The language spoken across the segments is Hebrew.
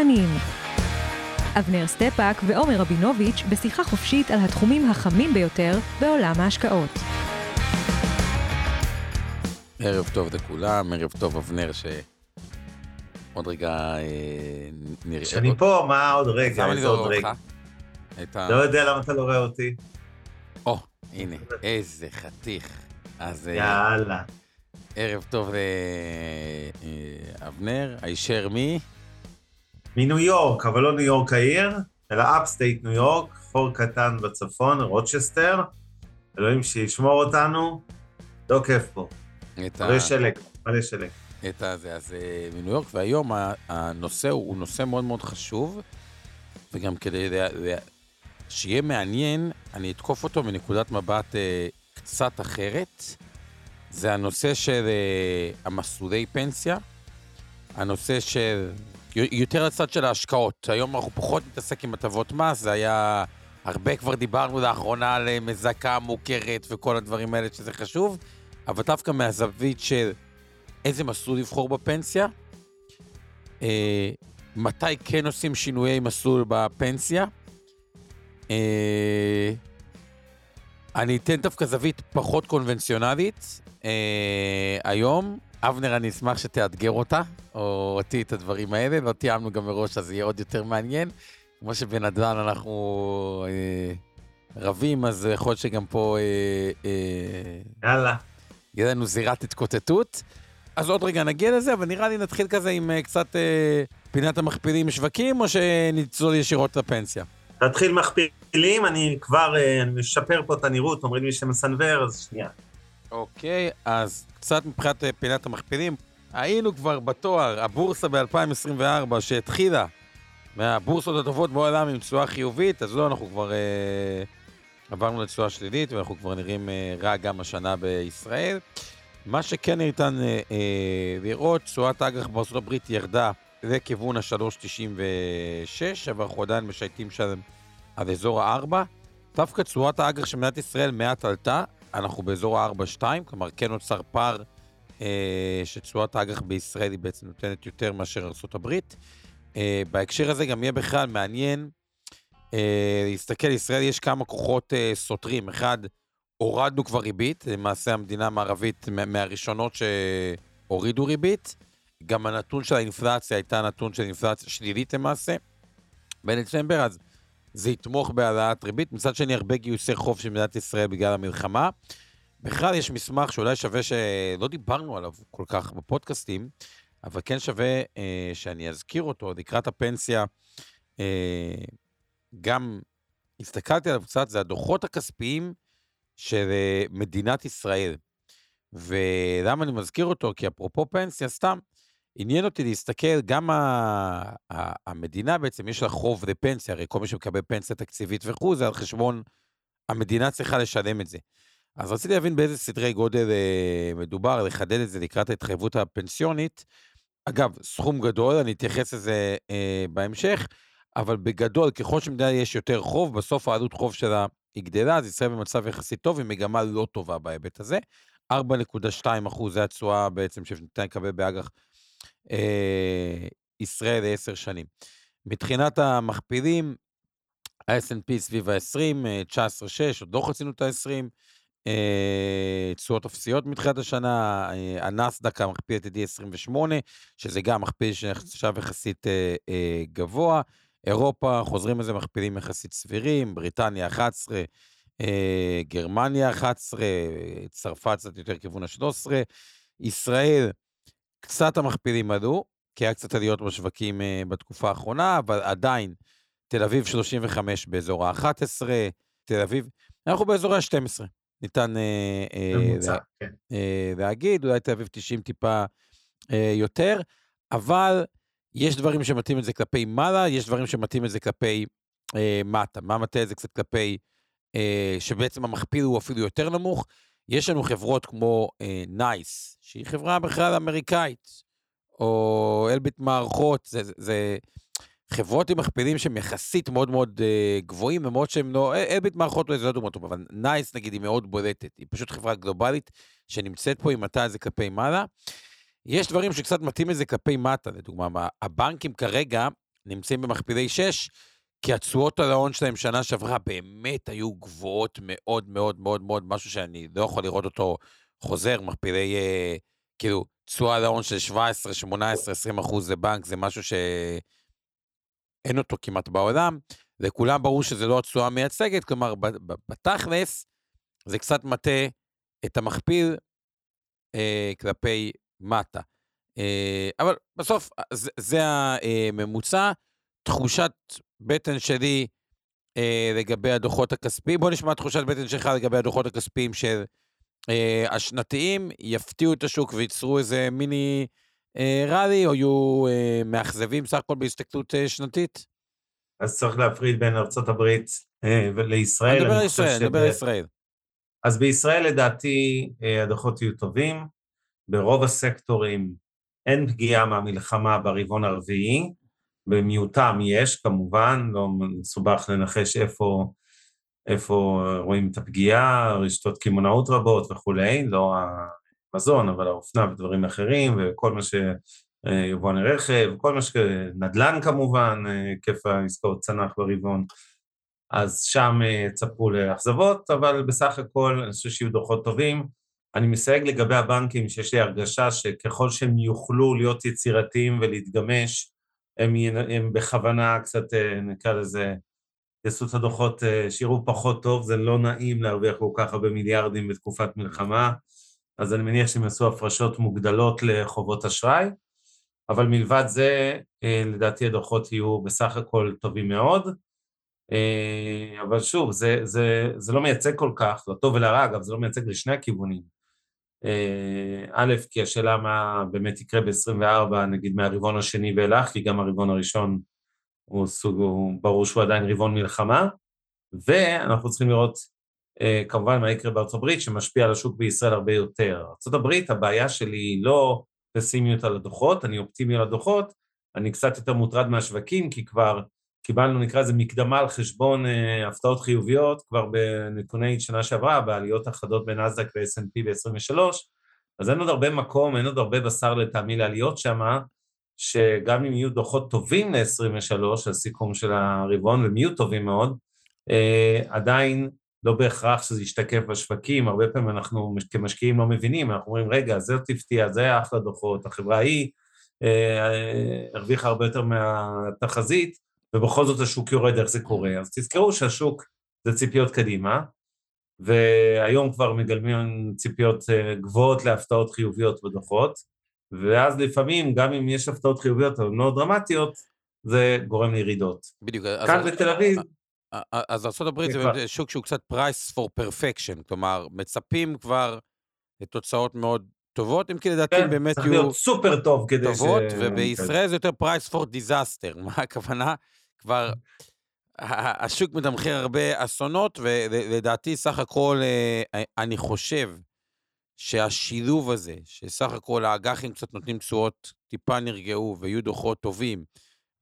המשקיענים אבנר סטפאק ועומר רבינוביץ' בשיחה חופשית על התחומים החמים ביותר בעולם ההשקעות. ערב טוב לכולם, ערב טוב אבנר, ש... עוד רגע אה, נראה... שאני פה, מה עוד רגע? למה אני לא רואה אותך? לא יודע למה אתה לא רואה אותי. או, הנה, איזה חתיך. אז... אה, יאללה. ערב טוב לאבנר, אה, הישר מי? מניו יורק, אבל לא ניו יורק העיר, אלא upstate ניו יורק, חור קטן בצפון, רוצ'סטר. אלוהים שישמור אותנו, לא כיף פה. מלא שלג, מלא שלג. את הזה, אז אה, מניו יורק, והיום הנושא הוא נושא מאוד מאוד חשוב, וגם כדי שיהיה מעניין, אני אתקוף אותו מנקודת מבט אה, קצת אחרת. זה הנושא של אה, המסלולי פנסיה, הנושא של יותר לצד של ההשקעות. היום אנחנו פחות נתעסק עם הטבות מס, זה היה... הרבה כבר דיברנו לאחרונה על אה, מזכה מוכרת וכל הדברים האלה שזה חשוב, אבל דווקא מהזווית של איזה מסלול לבחור בפנסיה, אה, מתי כן עושים שינויי מסלול בפנסיה. אה, אני אתן דווקא זווית פחות קונבנציונלית אה, היום, אבנר, אני אשמח שתאתגר אותה, או אותי את הדברים האלה, לא תיאמנו גם מראש, אז יהיה עוד יותר מעניין. כמו שבנדל"ן אנחנו אה, רבים, אז יכול להיות שגם פה... אה, אה, יאללה. יהיה לנו זירת התקוטטות. אז עוד רגע נגיע לזה, אבל נראה לי נתחיל כזה עם אה, קצת אה, פינת המכפילים שווקים, או שנצלול ישירות לפנסיה? נתחיל מכפילים, אני כבר, אה, משפר פה את הנראות, אומרים לי שמסנוור, אז שנייה. אוקיי, אז קצת מבחינת אה, פינת המכפילים, היינו כבר בתואר, הבורסה ב-2024 שהתחילה מהבורסות הטובות בעולם עם תשואה חיובית, אז לא, אנחנו כבר אה, עברנו לתשואה שלילית ואנחנו כבר נראים אה, רע גם השנה בישראל. מה שכן ניתן אה, אה, לראות, תשואת האג"ח הברית ירדה לכיוון ה-3.96, אבל אנחנו עדיין משייטים שם על אזור ה-4. דווקא תשואת האג"ח של מדינת ישראל מעט עלתה, אנחנו באזור ה-4.2, כלומר כן נוצר פער אה, שתשואת האג"ח בישראל היא בעצם נותנת יותר מאשר ארה"ב. אה, בהקשר הזה גם יהיה בכלל מעניין אה, להסתכל, לישראל יש כמה כוחות אה, סותרים. אחד, הורדנו כבר ריבית, למעשה המדינה המערבית מהראשונות שהורידו ריבית. גם הנתון של האינפלציה הייתה נתון של אינפלציה שלילית למעשה. בדצמבר, אז זה יתמוך בהעלאת ריבית. מצד שני, הרבה גיוסי חוב של מדינת ישראל בגלל המלחמה. בכלל, יש מסמך שאולי שווה שלא דיברנו עליו כל כך בפודקאסטים, אבל כן שווה אה, שאני אזכיר אותו לקראת הפנסיה. אה, גם הסתכלתי עליו קצת, זה הדוחות הכספיים של אה, מדינת ישראל. ולמה אני מזכיר אותו? כי אפרופו פנסיה, סתם, עניין אותי להסתכל, גם ה, ה, המדינה בעצם, יש לה חוב לפנסיה, הרי כל מי שמקבל פנסיה תקציבית וכו', זה על חשבון, המדינה צריכה לשלם את זה. אז רציתי להבין באיזה סדרי גודל אה, מדובר, לחדד את זה לקראת ההתחייבות הפנסיונית. אגב, סכום גדול, אני אתייחס לזה אה, בהמשך, אבל בגדול, ככל שמדינה יש יותר חוב, בסוף העלות חוב שלה היא גדלה, אז ישראל במצב יחסית טוב, עם מגמה לא טובה בהיבט הזה. 4.2 אחוז זה התשואה בעצם שניתן לקבל באג"ח אה, ישראל לעשר שנים. מבחינת המכפילים, ה-S&P סביב ה-20, 19.6, אה, עוד לא חצינו את ה-20, אה, תשואות אפסיות מתחילת השנה, אה, הנסדק המכפיל את עתידי 28, שזה גם מכפיל שנחשב יחסית גבוה. אירופה, חוזרים לזה מכפילים יחסית סבירים, בריטניה 11, גרמניה 11, צרפת קצת יותר כיוון ה-13, ישראל, קצת המכפילים עלו, כי היה קצת עליות בשווקים בתקופה האחרונה, אבל עדיין, תל אביב 35 באזור ה-11, תל אביב, אנחנו באזור ה-12. ניתן אה, אה, לה, כן. להגיד, אולי תל אביב 90 טיפה אה, יותר. אבל יש דברים שמטים את זה כלפי מעלה, יש דברים שמטים את זה כלפי אה, מטה. מה מטה את זה קצת כלפי, שבעצם המכפיל הוא אפילו יותר נמוך? יש לנו חברות כמו נייס, אה, שהיא חברה בכלל אמריקאית, או אלביט מערכות, זה, זה, זה חברות עם מכפילים שהם יחסית מאוד מאוד אה, גבוהים, למרות שהם לא, אלביט מערכות לא דוגמא טוב, אבל נייס נגיד היא מאוד בולטת, היא פשוט חברה גלובלית שנמצאת פה, היא מטה את זה כלפי מעלה. יש דברים שקצת מתאים את זה כלפי מטה, לדוגמה, הבנקים כרגע נמצאים במכפילי 6, כי התשואות על ההון שלהם שנה שעברה באמת היו גבוהות מאוד מאוד מאוד מאוד, משהו שאני לא יכול לראות אותו חוזר, מכפילי, אה, כאילו, תשואה על ההון של 17, 18, 20 אחוז לבנק, זה משהו שאין אותו כמעט בעולם. לכולם ברור שזה לא התשואה המייצגת, כלומר, בתכלס, זה קצת מטה את המכפיל אה, כלפי מטה. אה, אבל בסוף, זה, זה הממוצע. תחושת בטן שלי אה, לגבי הדוחות הכספיים. בוא נשמע תחושת בטן שלך לגבי הדוחות הכספיים של אה, השנתיים, יפתיעו את השוק וייצרו איזה מיני אה, ראלי, או יהיו אה, מאכזבים סך הכל בהסתכלות אה, שנתית? אז צריך להפריד בין ארה"ב אה, לישראל. אני מדבר על ישראל, אני מדבר על ישראל. אז בישראל לדעתי אה, הדוחות יהיו טובים. ברוב הסקטורים אין פגיעה מהמלחמה ברבעון הרביעי. במיעוטם יש, כמובן, לא מסובך לנחש איפה, איפה רואים את הפגיעה, רשתות קמעונאות רבות וכולי, לא המזון, אבל האופנה ודברים אחרים, וכל מה ש... יבואני רכב, כל מה ש... נדל"ן כמובן, היקף העסקאות צנח ברבעון. אז שם צפו לאכזבות, אבל בסך הכל אני חושב שיהיו דוחות טובים. אני מסייג לגבי הבנקים שיש לי הרגשה שככל שהם יוכלו להיות יצירתיים ולהתגמש, הם, הם בכוונה קצת, אה, נקרא לזה, יעשו את הדוחות אה, שיראו פחות טוב, זה לא נעים להרוויח כל כך הרבה מיליארדים בתקופת מלחמה, אז אני מניח שהם יעשו הפרשות מוגדלות לחובות אשראי, אבל מלבד זה, אה, לדעתי הדוחות יהיו בסך הכל טובים מאוד. אבל שוב, זה, זה, זה לא מייצג כל כך, לטוב ולרע, אגב, זה לא מייצג לשני הכיוונים. אה, א', כי השאלה מה באמת יקרה ב-24, נגיד מהרבעון השני ואילך, כי גם הרבעון הראשון הוא סוג, הוא ברור שהוא עדיין רבעון מלחמה, ואנחנו צריכים לראות אה, כמובן מה יקרה בארצות הברית, שמשפיע על השוק בישראל הרבה יותר. ארצות הברית, הבעיה שלי היא לא פסימיות על הדוחות, אני אופטימי על הדוחות, אני קצת יותר מוטרד מהשווקים, כי כבר קיבלנו, נקרא לזה, מקדמה על חשבון אה, הפתעות חיוביות כבר בנתוני שנה שעברה, בעליות החדות בנאסדק ו-S&P ב-23, אז אין עוד הרבה מקום, אין עוד הרבה בשר לטעמי לעליות שם, שגם אם יהיו דוחות טובים ל-23, הסיכום של הרבעון, והם יהיו טובים מאוד, אה, עדיין לא בהכרח שזה ישתקף בשווקים, הרבה פעמים אנחנו כמשקיעים לא מבינים, אנחנו אומרים, רגע, זה הפתיע, זה אחלה דוחות, החברה ההיא אה, אה, הרוויחה הרבה יותר מהתחזית, ובכל זאת השוק יורד, איך זה קורה. אז תזכרו שהשוק זה ציפיות קדימה, והיום כבר מגלמים ציפיות אה, גבוהות להפתעות חיוביות בדוחות, ואז לפעמים, גם אם יש הפתעות חיוביות אבל לא דרמטיות, זה גורם לירידות. בדיוק. כאן בתל אביב... אז ארה"ב זה שוק שהוא קצת price for perfection, כלומר, מצפים כבר לתוצאות מאוד טובות, אם כי לדעתי כן, באמת יהיו... צריך להיות סופר טוב כדי טובות, ש... טובות, ובישראל זה יותר price for disaster. מה הכוונה? כבר השוק מתמחר הרבה אסונות, ולדעתי סך הכל אה, אני חושב שהשילוב הזה, שסך הכל האג"חים קצת נותנים תשואות טיפה נרגעו ויהיו דוחות טובים,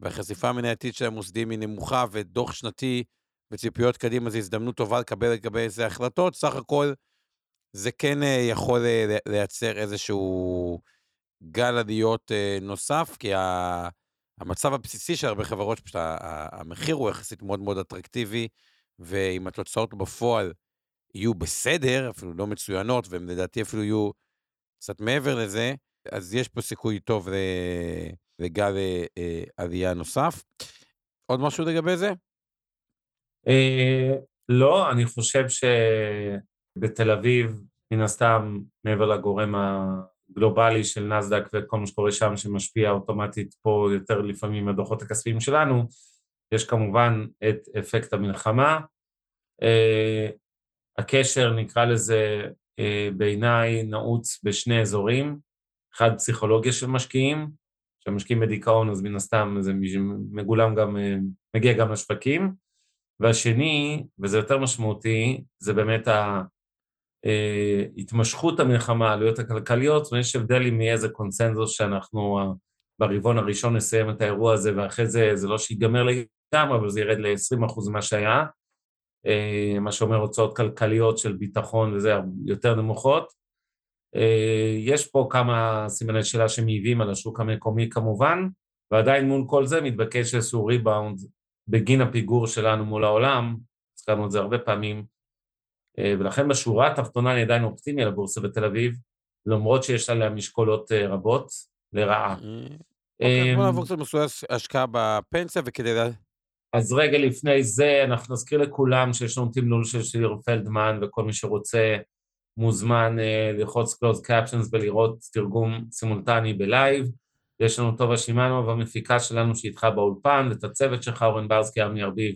והחשיפה המנייתית של המוסדים היא נמוכה, ודוח שנתי וציפיות קדימה זו הזדמנות טובה לקבל לגבי איזה החלטות, סך הכל זה כן אה, יכול אה, לייצר איזשהו גל עליות נוסף, כי. המצב הבסיסי של הרבה חברות, פשוט המחיר הוא יחסית מאוד מאוד אטרקטיבי, ואם התוצאות בפועל יהיו בסדר, אפילו לא מצוינות, והן לדעתי אפילו יהיו קצת מעבר לזה, אז יש פה סיכוי טוב לגל אה, אה, עלייה נוסף. עוד משהו לגבי זה? אה, לא, אני חושב שבתל אביב, מן הסתם, מעבר לגורם גלובלי של נסדק וכל מה שקורה שם שמשפיע אוטומטית פה יותר לפעמים מהדוחות הכספיים שלנו, יש כמובן את אפקט המלחמה. Uh, הקשר, נקרא לזה, uh, בעיניי נעוץ בשני אזורים, אחד פסיכולוגיה של משקיעים, כשהם משקיעים בדיכאון אז מן הסתם זה מגולם גם, מגיע גם לשווקים. והשני, וזה יותר משמעותי, זה באמת התמשכות המלחמה, העלויות הכלכליות, ויש הבדל אם יהיה איזה קונצנזוס שאנחנו ברבעון הראשון נסיים את האירוע הזה, ואחרי זה, זה לא שיגמר לגמרי, אבל זה ירד ל-20% ממה שהיה, אה, מה שאומר הוצאות כלכליות של ביטחון וזה יותר נמוכות. אה, יש פה כמה סימני שאלה שמעיבים על השוק המקומי כמובן, ועדיין מול כל זה מתבקש איזשהו ריבאונד בגין הפיגור שלנו מול העולם, הזכרנו את זה הרבה פעמים, אה, ולכן בשורה התחתונה אני עדיין אופטימי על הבורסה בתל אביב, למרות שיש עליה משקולות רבות לרעה. אוקיי, בוא נעבור קצת מסוים השקעה בפנסיה וכדי... אז רגע לפני זה, אנחנו נזכיר לכולם שיש לנו תמלול של שיר פלדמן, וכל מי שרוצה מוזמן ללחוץ close captions ולראות תרגום סימולטני בלייב. יש לנו טובה שימאנו והמפיקה שלנו שאיתך באולפן, ואת הצוות שלך, אורן ברסקי, ארמי ארביב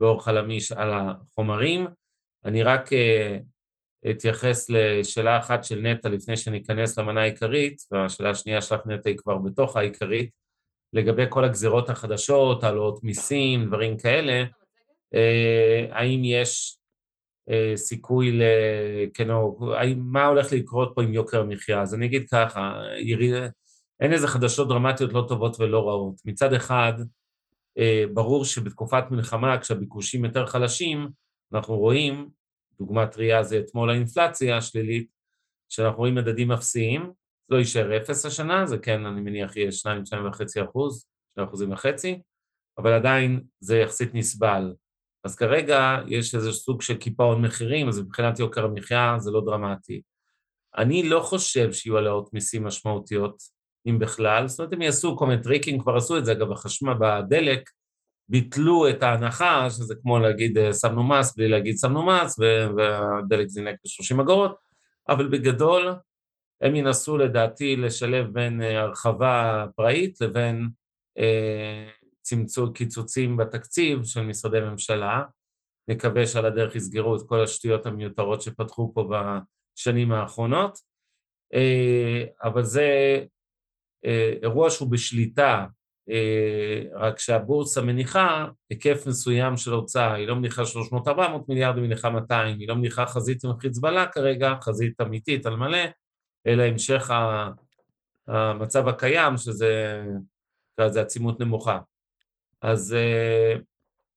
ואור חלמיש על החומרים. אני רק uh, אתייחס לשאלה אחת של נטע לפני שניכנס למנה העיקרית, והשאלה השנייה שלך נטע היא כבר בתוך העיקרית. לגבי כל הגזירות החדשות, העלאות מיסים, דברים כאלה, אה, האם יש אה, סיכוי ל... כן, מה הולך לקרות פה עם יוקר המחיה? אז אני אגיד ככה, אין איזה חדשות דרמטיות לא טובות ולא רעות. מצד אחד, אה, ברור שבתקופת מלחמה, כשהביקושים יותר חלשים, אנחנו רואים, דוגמה טריה זה אתמול האינפלציה השלילית, שאנחנו רואים מדדים אפסיים, לא יישאר אפס השנה, זה כן, אני מניח, יהיה 2-2.5 אחוז, 2 אחוזים וחצי, אבל עדיין זה יחסית נסבל. אז כרגע יש איזה סוג של קיפאון מחירים, אז מבחינת יוקר המחיה זה לא דרמטי. אני לא חושב שיהיו העלאות מיסים משמעותיות, אם בכלל, זאת אומרת, הם יעשו כל מיני טריקים, כבר עשו את זה, אגב, החשמל בדלק, ביטלו את ההנחה, שזה כמו להגיד אה, שמנו מס בלי להגיד שמנו מס, והדלק זינק ב-30 אגורות, אבל בגדול, הם ינסו לדעתי לשלב בין אה, הרחבה פראית לבין אה, צמצום, קיצוצים בתקציב של משרדי ממשלה. נקווה שעל הדרך יסגרו את כל השטויות המיותרות שפתחו פה בשנים האחרונות. אה, אבל זה אה, אירוע שהוא בשליטה, רק שהבורסה מניחה היקף מסוים של הוצאה, היא לא מניחה 300-400 מיליארד, היא מניחה 200, היא לא מניחה חזית עם חיזבאללה כרגע, חזית אמיתית על מלא, אלא המשך המצב הקיים, שזה זה עצימות נמוכה. אז אה,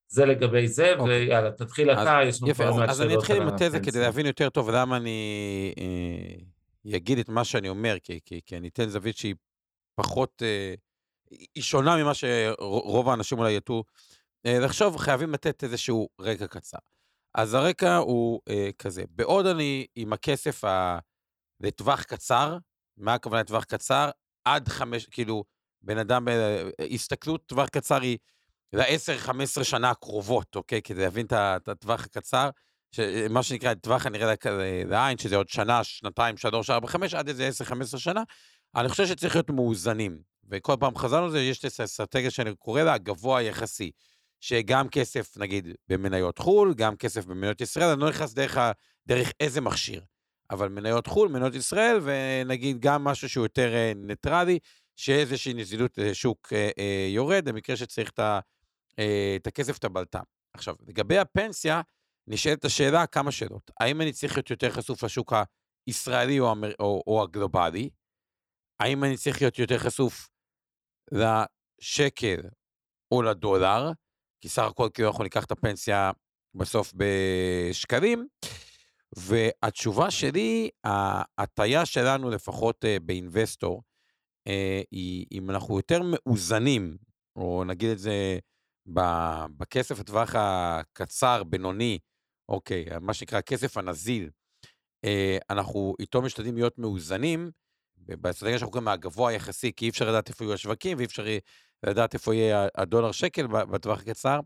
זה לגבי זה, אוקיי. ויאללה, תתחיל אתה, יש לנו כבר מעט שאלות. אז אני אתחיל עם התזה כדי להבין יותר טוב למה אני אה, אגיד את מה שאני אומר, כי, כי, כי אני אתן זווית שהיא פחות, אה, היא שונה ממה שרוב האנשים אולי יטו אה, לחשוב, חייבים לתת איזשהו רקע קצר. אז הרקע הוא אה, כזה, בעוד אני עם הכסף ה... לטווח קצר, מה הכוונה לטווח קצר? עד חמש, כאילו, בן אדם, אה, הסתכלות טווח קצר היא ל-10-15 שנה הקרובות, אוקיי? כדי להבין את הטווח הקצר, מה שנקרא טווח הנראה לעין, שזה עוד שנה, שנתיים, שלוש, ארבע, חמש, עד איזה 10-15 שנה, אני חושב שצריך להיות מאוזנים. וכל פעם חזרנו לזה, יש את האסטרטגיה שאני קורא לה הגבוה היחסי. שגם כסף, נגיד, במניות חו"ל, גם כסף במניות ישראל, אני לא נכנס דרך, דרך איזה מכשיר. אבל מניות חו"ל, מניות ישראל, ונגיד גם משהו שהוא יותר אה, ניטרלי, שאיזושהי נזילות שוק אה, אה, יורד, במקרה שצריך את, את הכסף, את הבלטה. עכשיו, לגבי הפנסיה, נשאלת השאלה כמה שאלות. האם אני צריך להיות יותר חשוף לשוק הישראלי או. או, או הגלובלי? האם אני צריך להיות יותר חשוף לשקל או לדולר? כי סך הכל כאילו אנחנו ניקח את הפנסיה בסוף בשקלים. והתשובה שלי, ההטייה שלנו, לפחות uh, באינבסטור, uh, היא אם אנחנו יותר מאוזנים, או נגיד את זה בכסף לטווח הקצר, בינוני, אוקיי, מה שנקרא הכסף הנזיל, uh, אנחנו איתו משתדלים להיות מאוזנים, באסטרטגיה שאנחנו קוראים מהגבוה היחסי, כי אי אפשר לדעת איפה יהיו השווקים, ואי אפשר לדעת איפה יהיה הדולר שקל בטווח הקצר.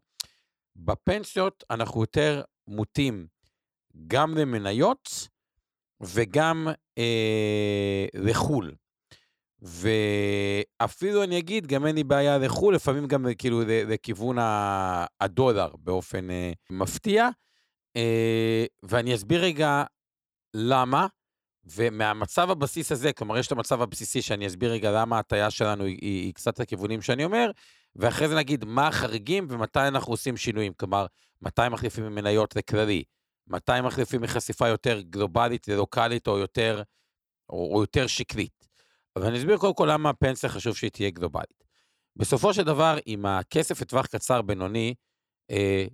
בפנסיות אנחנו יותר מוטים גם למניות וגם אה, לחו"ל. ואפילו אני אגיד, גם אין לי בעיה לחו"ל, לפעמים גם כאילו לכיוון הדולר באופן אה, מפתיע. אה, ואני אסביר רגע למה, ומהמצב הבסיס הזה, כלומר, יש את המצב הבסיסי, שאני אסביר רגע למה ההטייה שלנו היא, היא, היא קצת לכיוונים שאני אומר, ואחרי זה נגיד מה החריגים ומתי אנחנו עושים שינויים. כלומר, מתי מחליפים ממניות לכללי, מתי מחליפים מחשיפה יותר גלובלית ללוקאלית או יותר, או, או יותר שקלית. אבל אני אסביר קודם כל למה הפנסיה חשוב שהיא תהיה גלובלית. בסופו של דבר, אם הכסף לטווח קצר בינוני, אה,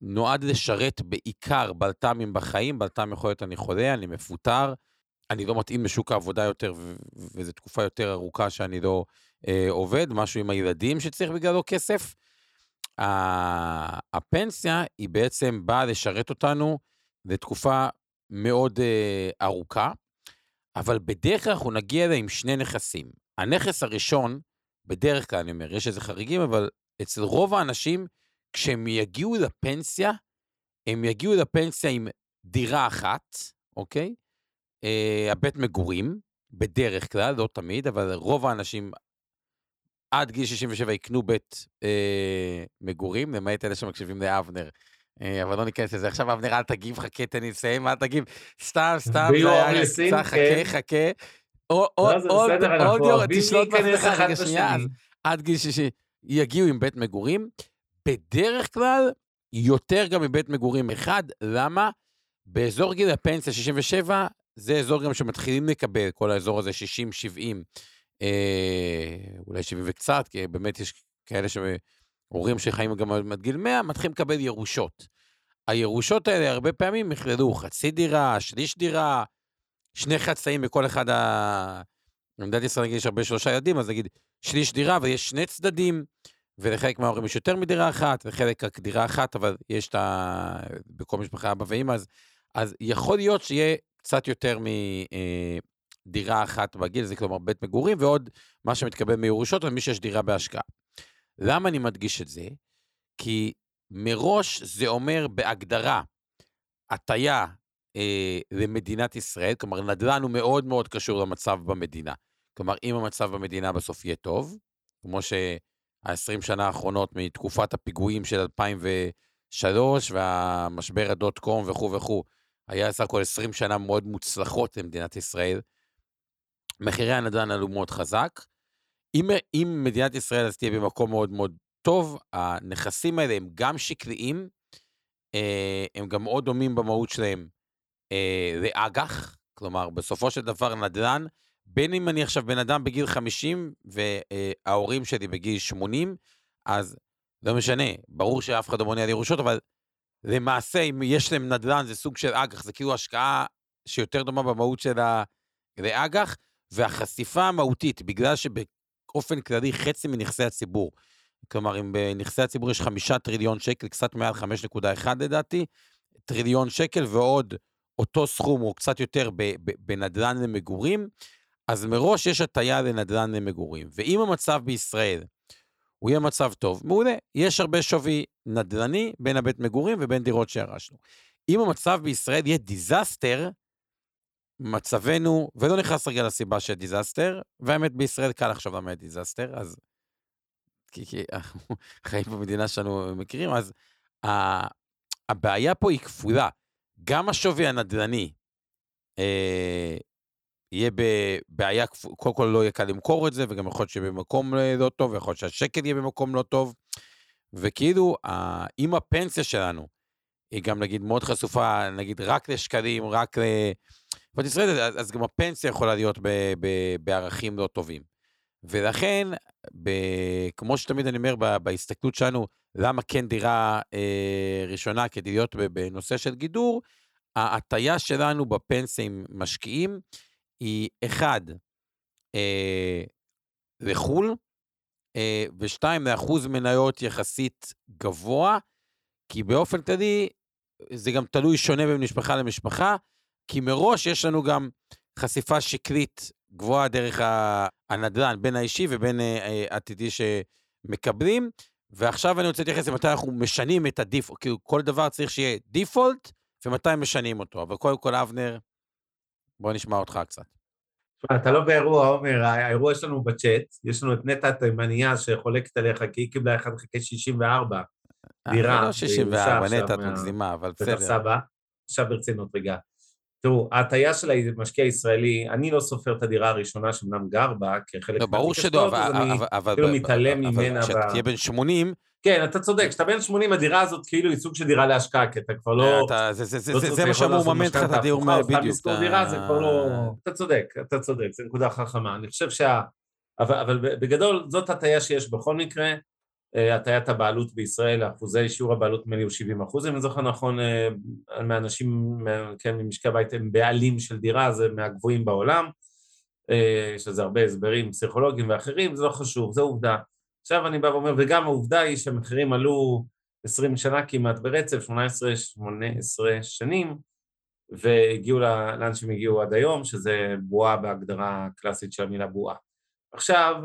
נועד לשרת בעיקר בלת"מים בחיים, בלת"ם יכול להיות אני חולה, אני מפוטר, אני לא מתאים לשוק העבודה יותר, וזו תקופה יותר ארוכה שאני לא אה, עובד, משהו עם הילדים שצריך בגללו כסף. הפנסיה היא בעצם באה לשרת אותנו לתקופה מאוד אה, ארוכה, אבל בדרך כלל אנחנו נגיע אליה עם שני נכסים. הנכס הראשון, בדרך כלל אני אומר, יש איזה חריגים, אבל אצל רוב האנשים, כשהם יגיעו לפנסיה, הם יגיעו לפנסיה עם דירה אחת, אוקיי? אה, הבית מגורים, בדרך כלל, לא תמיד, אבל רוב האנשים עד גיל 67 יקנו בית אה, מגורים, למעט אלה שמקשיבים לאבנר. אה, אבל לא ניכנס לזה. עכשיו, אבנר, אל תגיב, חכה, תן לי לסיים, אל תגיב. סתם, סתם, זה היה קצת, חכה, כן. חכה. עוד יום, תשלוט בעצמך רגע שנייה, עד גיל 60 יגיעו עם בית מגורים. בדרך כלל, יותר גם מבית מגורים אחד, למה? באזור גיל הפנסיה 67, זה אזור גם שמתחילים לקבל, כל האזור הזה 60-70, אה, אולי 70 וקצת, כי באמת יש כאלה שהורים שחיים גם עד גיל 100, מתחילים לקבל ירושות. הירושות האלה הרבה פעמים יכללו חצי דירה, שליש דירה, שני חצאים בכל אחד ה... במדינת ישראל נגיד יש הרבה שלושה ילדים, אז נגיד שליש דירה ויש שני צדדים, ולחלק מההורים יש יותר מדירה אחת, וחלק רק דירה אחת, אבל יש את ה... בכל משפחה אבא ואמא, אז, אז יכול להיות שיהיה קצת יותר מדירה אחת בגיל, זה כלומר בית מגורים, ועוד מה שמתקבל מירושות למי שיש דירה בהשקעה. למה אני מדגיש את זה? כי מראש זה אומר בהגדרה הטיה אה, למדינת ישראל, כלומר נדל"ן הוא מאוד מאוד קשור למצב במדינה. כלומר, אם המצב במדינה בסוף יהיה טוב, כמו שה-20 שנה האחרונות מתקופת הפיגועים של 2003 והמשבר הדוט קום וכו' וכו', היה סך הכל 20 שנה מאוד מוצלחות למדינת ישראל. מחירי הנדל"ן עלו מאוד חזק. אם, אם מדינת ישראל אז תהיה במקום מאוד מאוד טוב, הנכסים האלה הם גם שקליים, אה, הם גם מאוד דומים במהות שלהם אה, לאג"ח, כלומר, בסופו של דבר נדל"ן, בין אם אני עכשיו בן אדם בגיל 50 וההורים שלי בגיל 80, אז לא משנה, ברור שאף אחד לא מונע לי ירושות, אבל למעשה, אם יש להם נדל"ן, זה סוג של אג"ח, זה כאילו השקעה שיותר דומה במהות של האג"ח, והחשיפה המהותית, בגלל שבאופן כללי חצי מנכסי הציבור, כלומר, אם בנכסי הציבור יש חמישה טריליון שקל, קצת מעל 5.1 לדעתי, טריליון שקל ועוד אותו סכום או קצת יותר בנדל"ן למגורים, אז מראש יש הטיה לנדל"ן למגורים. ואם המצב בישראל הוא יהיה מצב טוב, מעולה. יש הרבה שווי נדל"ני בין הבית מגורים ובין דירות שירשנו. אם המצב בישראל יהיה disaster, מצבנו, ולא נכנס רגע לסיבה של disaster, והאמת בישראל קל לחשוב למה disaster, אז... כי, כי אנחנו חיים במדינה שלנו מכירים, אז הבעיה פה היא כפולה. גם השווי הנדל"ני אה, יהיה בבעיה, קודם כל לא יהיה קל למכור את זה, וגם יכול להיות שבמקום לא טוב, ויכול להיות שהשקל יהיה במקום לא טוב. וכאילו, אם הפנסיה שלנו היא גם נגיד מאוד חשופה, נגיד רק לשקלים, רק ל... אבל ישראל, אז, אז גם הפנסיה יכולה להיות ב, ב, בערכים לא טובים. ולכן, ב, כמו שתמיד אני אומר, ב, בהסתכלות שלנו, למה כן דירה אה, ראשונה כדי להיות בנושא של גידור, ההטייה שלנו בפנסיה עם משקיעים היא, אחד, אה, לחו"ל, אה, ושתיים, לאחוז מניות יחסית גבוה, כי באופן כללי, זה גם תלוי שונה בין משפחה למשפחה, כי מראש יש לנו גם חשיפה שקלית גבוהה דרך הנדל"ן, בין האישי ובין אה, אה, עתידי שמקבלים. ועכשיו אני רוצה להתייחס למתי אנחנו משנים את הדיפולט, כאילו כל דבר צריך שיהיה דיפולט, ומתי משנים אותו. אבל קודם כל, אבנר, בוא נשמע אותך קצת. אתה לא באירוע, עומר, האירוע שלנו בצ'אט, יש לנו את נטע התימניה שחולקת עליך, כי היא קיבלה 1 חלקי 64 דירה. לא 64, נטע את מגזימה, אבל בסדר. סבא, עכשיו ברצינות רגע. תראו, ההטייה של המשקיע הישראלי, אני לא סופר את הדירה הראשונה שאומנם גר בה, כחלק לא, ברור שלא, אבל... אז אני אבל- כאילו אבל- מתעלם אבל ממנה. כשאתה ב- תהיה בן 80, כן, אתה צודק, כשאתה בן 80, הדירה הזאת כאילו היא סוג של דירה להשקעה, כי אתה כבר לא... אתה- זה- לא מה שאמור לממן לך את הדיור או סתם בדיוק. אתה- לא... אתה צודק, אתה צודק, זו נקודה חכמה. אני חושב שה... אבל, בגדול, זאת הטעיה שיש בכל מקרה. אה, הטיית הבעלות בישראל, אחוזי שיעור הבעלות נדמה לי הוא 70 אחוז, אם אני זוכר נכון, אה, מהאנשים, מה- כן, ממשקי הבית הם בעלים של דירה, זה מהגבוהים בעולם. אה, יש לזה הרבה הסברים פסיכולוגיים ואחרים, זה לא חשוב, זו עובדה. עכשיו אני בא ואומר, וגם העובדה היא שהמחירים עלו 20 שנה כמעט ברצף, 18, 18 שנים, והגיעו לאן שהם הגיעו עד היום, שזה בועה בהגדרה הקלאסית של המילה בועה. עכשיו,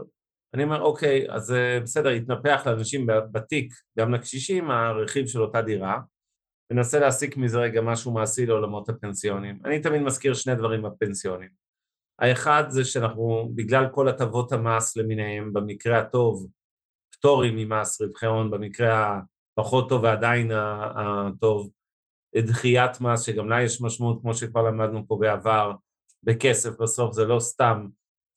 אני אומר, אוקיי, אז אה, בסדר, התנפח לאנשים בתיק, גם לקשישים, הרכיב של אותה דירה, וננסה להסיק מזה רגע משהו מעשי לעולמות הפנסיונים. אני תמיד מזכיר שני דברים בפנסיונים. האחד זה שאנחנו, בגלל כל הטבות המס למיניהם, במקרה הטוב, פטורים ממס רווחי הון, במקרה הפחות טוב ועדיין הטוב, דחיית מס, שגם לה יש משמעות, כמו שכבר למדנו פה בעבר, בכסף בסוף, זה לא סתם,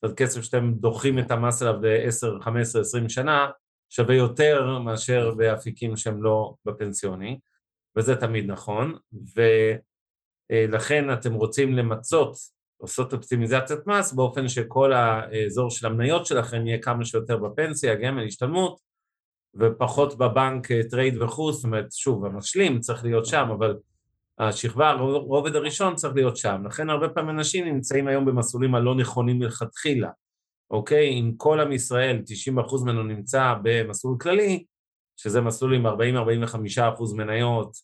זה כסף שאתם דוחים את המס עליו ל-10, 15, 20 שנה, שווה יותר מאשר באפיקים שהם לא בפנסיוני, וזה תמיד נכון, ולכן אתם רוצים למצות, לעשות אופטימיזציית מס באופן שכל האזור של המניות שלכם יהיה כמה שיותר בפנסיה, גמל, השתלמות, ופחות בבנק אה, trade וכו', זאת אומרת, שוב, המשלים צריך להיות שם, אבל השכבה, הרובד הראשון צריך להיות שם. לכן הרבה פעמים אנשים נמצאים היום במסלולים הלא נכונים מלכתחילה, אוקיי? אם כל עם ישראל, 90% ממנו נמצא במסלול כללי, שזה מסלול עם 40-45% מניות,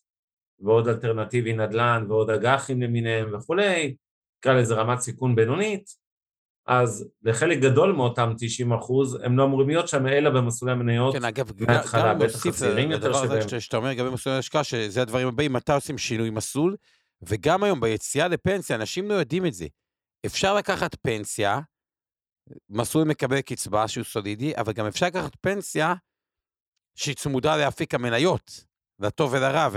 ועוד אלטרנטיבי נדל"ן, ועוד אג"חים למיניהם וכולי, נקרא לזה רמת סיכון בינונית, אז לחלק גדול מאותם 90 אחוז, הם לא אמורים להיות שם, אלא במסלולי המניות. כן, אגב, מההתחלה, גם בטח הצעירים יותר לדבר הזה. שאתה- אומר לגבי מסלולי השקעה, שזה הדברים הבאים, מתי עושים שינוי מסלול, וגם היום ביציאה לפנסיה, אנשים לא יודעים את זה. אפשר לקחת פנסיה, מסלול מקבל קצבה שהוא סולידי, אבל גם אפשר לקחת פנסיה שהיא צמודה לאפיק המניות, לטוב ולרע,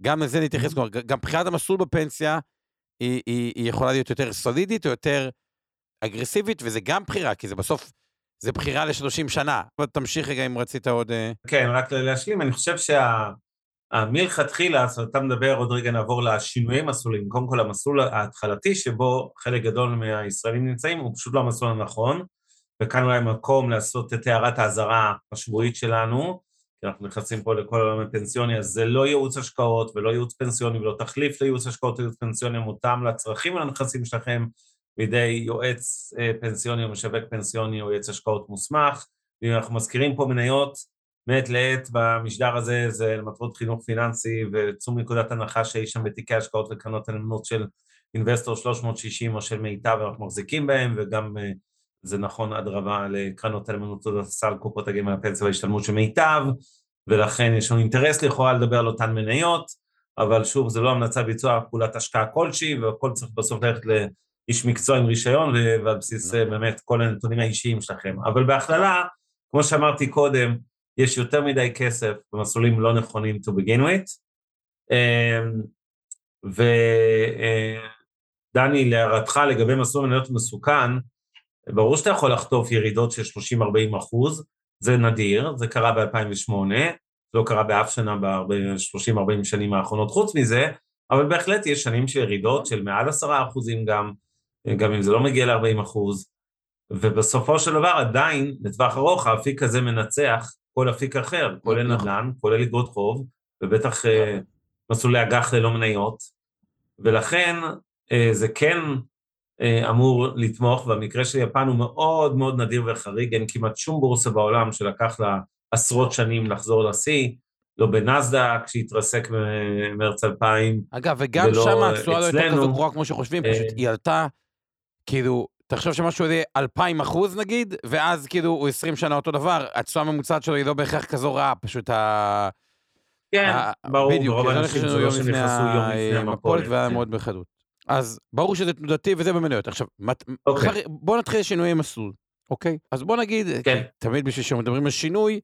וגם לזה נתייחס, ג- גם בחירת המסלול בפנסיה היא, היא, היא יכולה להיות יותר סולידית או יותר אגרסיבית, וזה גם בחירה, כי זה בסוף, זה בחירה ל-30 שנה. אבל תמשיך רגע אם רצית עוד... אה, כן, רק להשלים, אני חושב אז אתה מדבר, עוד רגע נעבור לשינויי מסלולים. קודם כל, המסלול ההתחלתי שבו חלק גדול מהישראלים נמצאים, הוא פשוט לא המסלול הנכון, וכאן אולי מקום לעשות את הערת האזהרה השבועית שלנו, כי אנחנו נכנסים פה לכל העולם הפנסיוני, אז זה לא ייעוץ השקעות ולא ייעוץ פנסיוני ולא תחליף לייעוץ השקעות או ייעוץ פנסיוני מותאם לצרכים ולנכסים שלכם בידי יועץ אה, פנסיוני או משווק פנסיוני או יועץ השקעות מוסמך. ואם אנחנו מזכירים פה מניות, מעת לעת במשדר הזה זה למטרות חינוך פיננסי וצאו מנקודת הנחה שיש שם בתיקי השקעות וקרנות הנאמנות של אינבסטור 360 או של מיטב אנחנו מחזיקים בהם וגם אה, זה נכון אדרבה לקרנות הנאמנות סל קופות הגמל הפנסיה וההשתלמות של מיטב ולכן יש לנו אינטרס לכאורה לדבר על אותן מניות אבל שוב זה לא המלצה ביצוע פעולת השקעה כלשהי והכל צריך בסוף ללכת לאיש מקצוע עם רישיון ועל בסיס אה, באמת כל הנתונים האישיים שלכם אבל בהכללה כמו שאמרתי קודם יש יותר מדי כסף במסלולים לא נכונים to begin with. אמ, ודני, להערתך לגבי מסלול מניות מסוכן, ברור שאתה יכול לחטוף ירידות של 30-40 אחוז, זה נדיר, זה קרה ב-2008, לא קרה באף שנה ב-30-40 שנים האחרונות חוץ מזה, אבל בהחלט יש שנים של ירידות של מעל 10 אחוזים גם, גם אם זה לא מגיע ל-40 אחוז, ובסופו של דבר עדיין, לטווח ארוך, האפיק הזה מנצח כל אפיק אחר, כולל נכון. נדל"ן, כולל אגרות חוב, ובטח אה, מסלולי אג"ח ללא מניות, ולכן אה, זה כן אמור לתמוך, והמקרה של יפן הוא מאוד מאוד נדיר וחריג, אין כמעט שום בורסה בעולם שלקח לה עשרות שנים לחזור לשיא, לא בנסדק שהתרסק במרץ 2000, אגב, וגם שם אה, התשואה לא הייתה כזו גרועה כמו שחושבים, אה, פשוט היא עלתה, כאילו, תחשוב שמשהו יהיה 2,000 אחוז נגיד, ואז כאילו הוא 20 שנה אותו דבר, התשואה הממוצעת שלו היא לא בהכרח כזו רעה, פשוט ה... כן, ברור, ברוב האנשים לפני שנכנסו יום לפני המפולת המפולת. והיה כן. מאוד בחדות. אז ברור שזה תנודתי וזה במניות. עכשיו, מת- אוקיי. מחר- בוא נתחיל שינויי מסלול, אוקיי? אז בוא נגיד, כן. תמיד בשביל שמדברים על שינוי,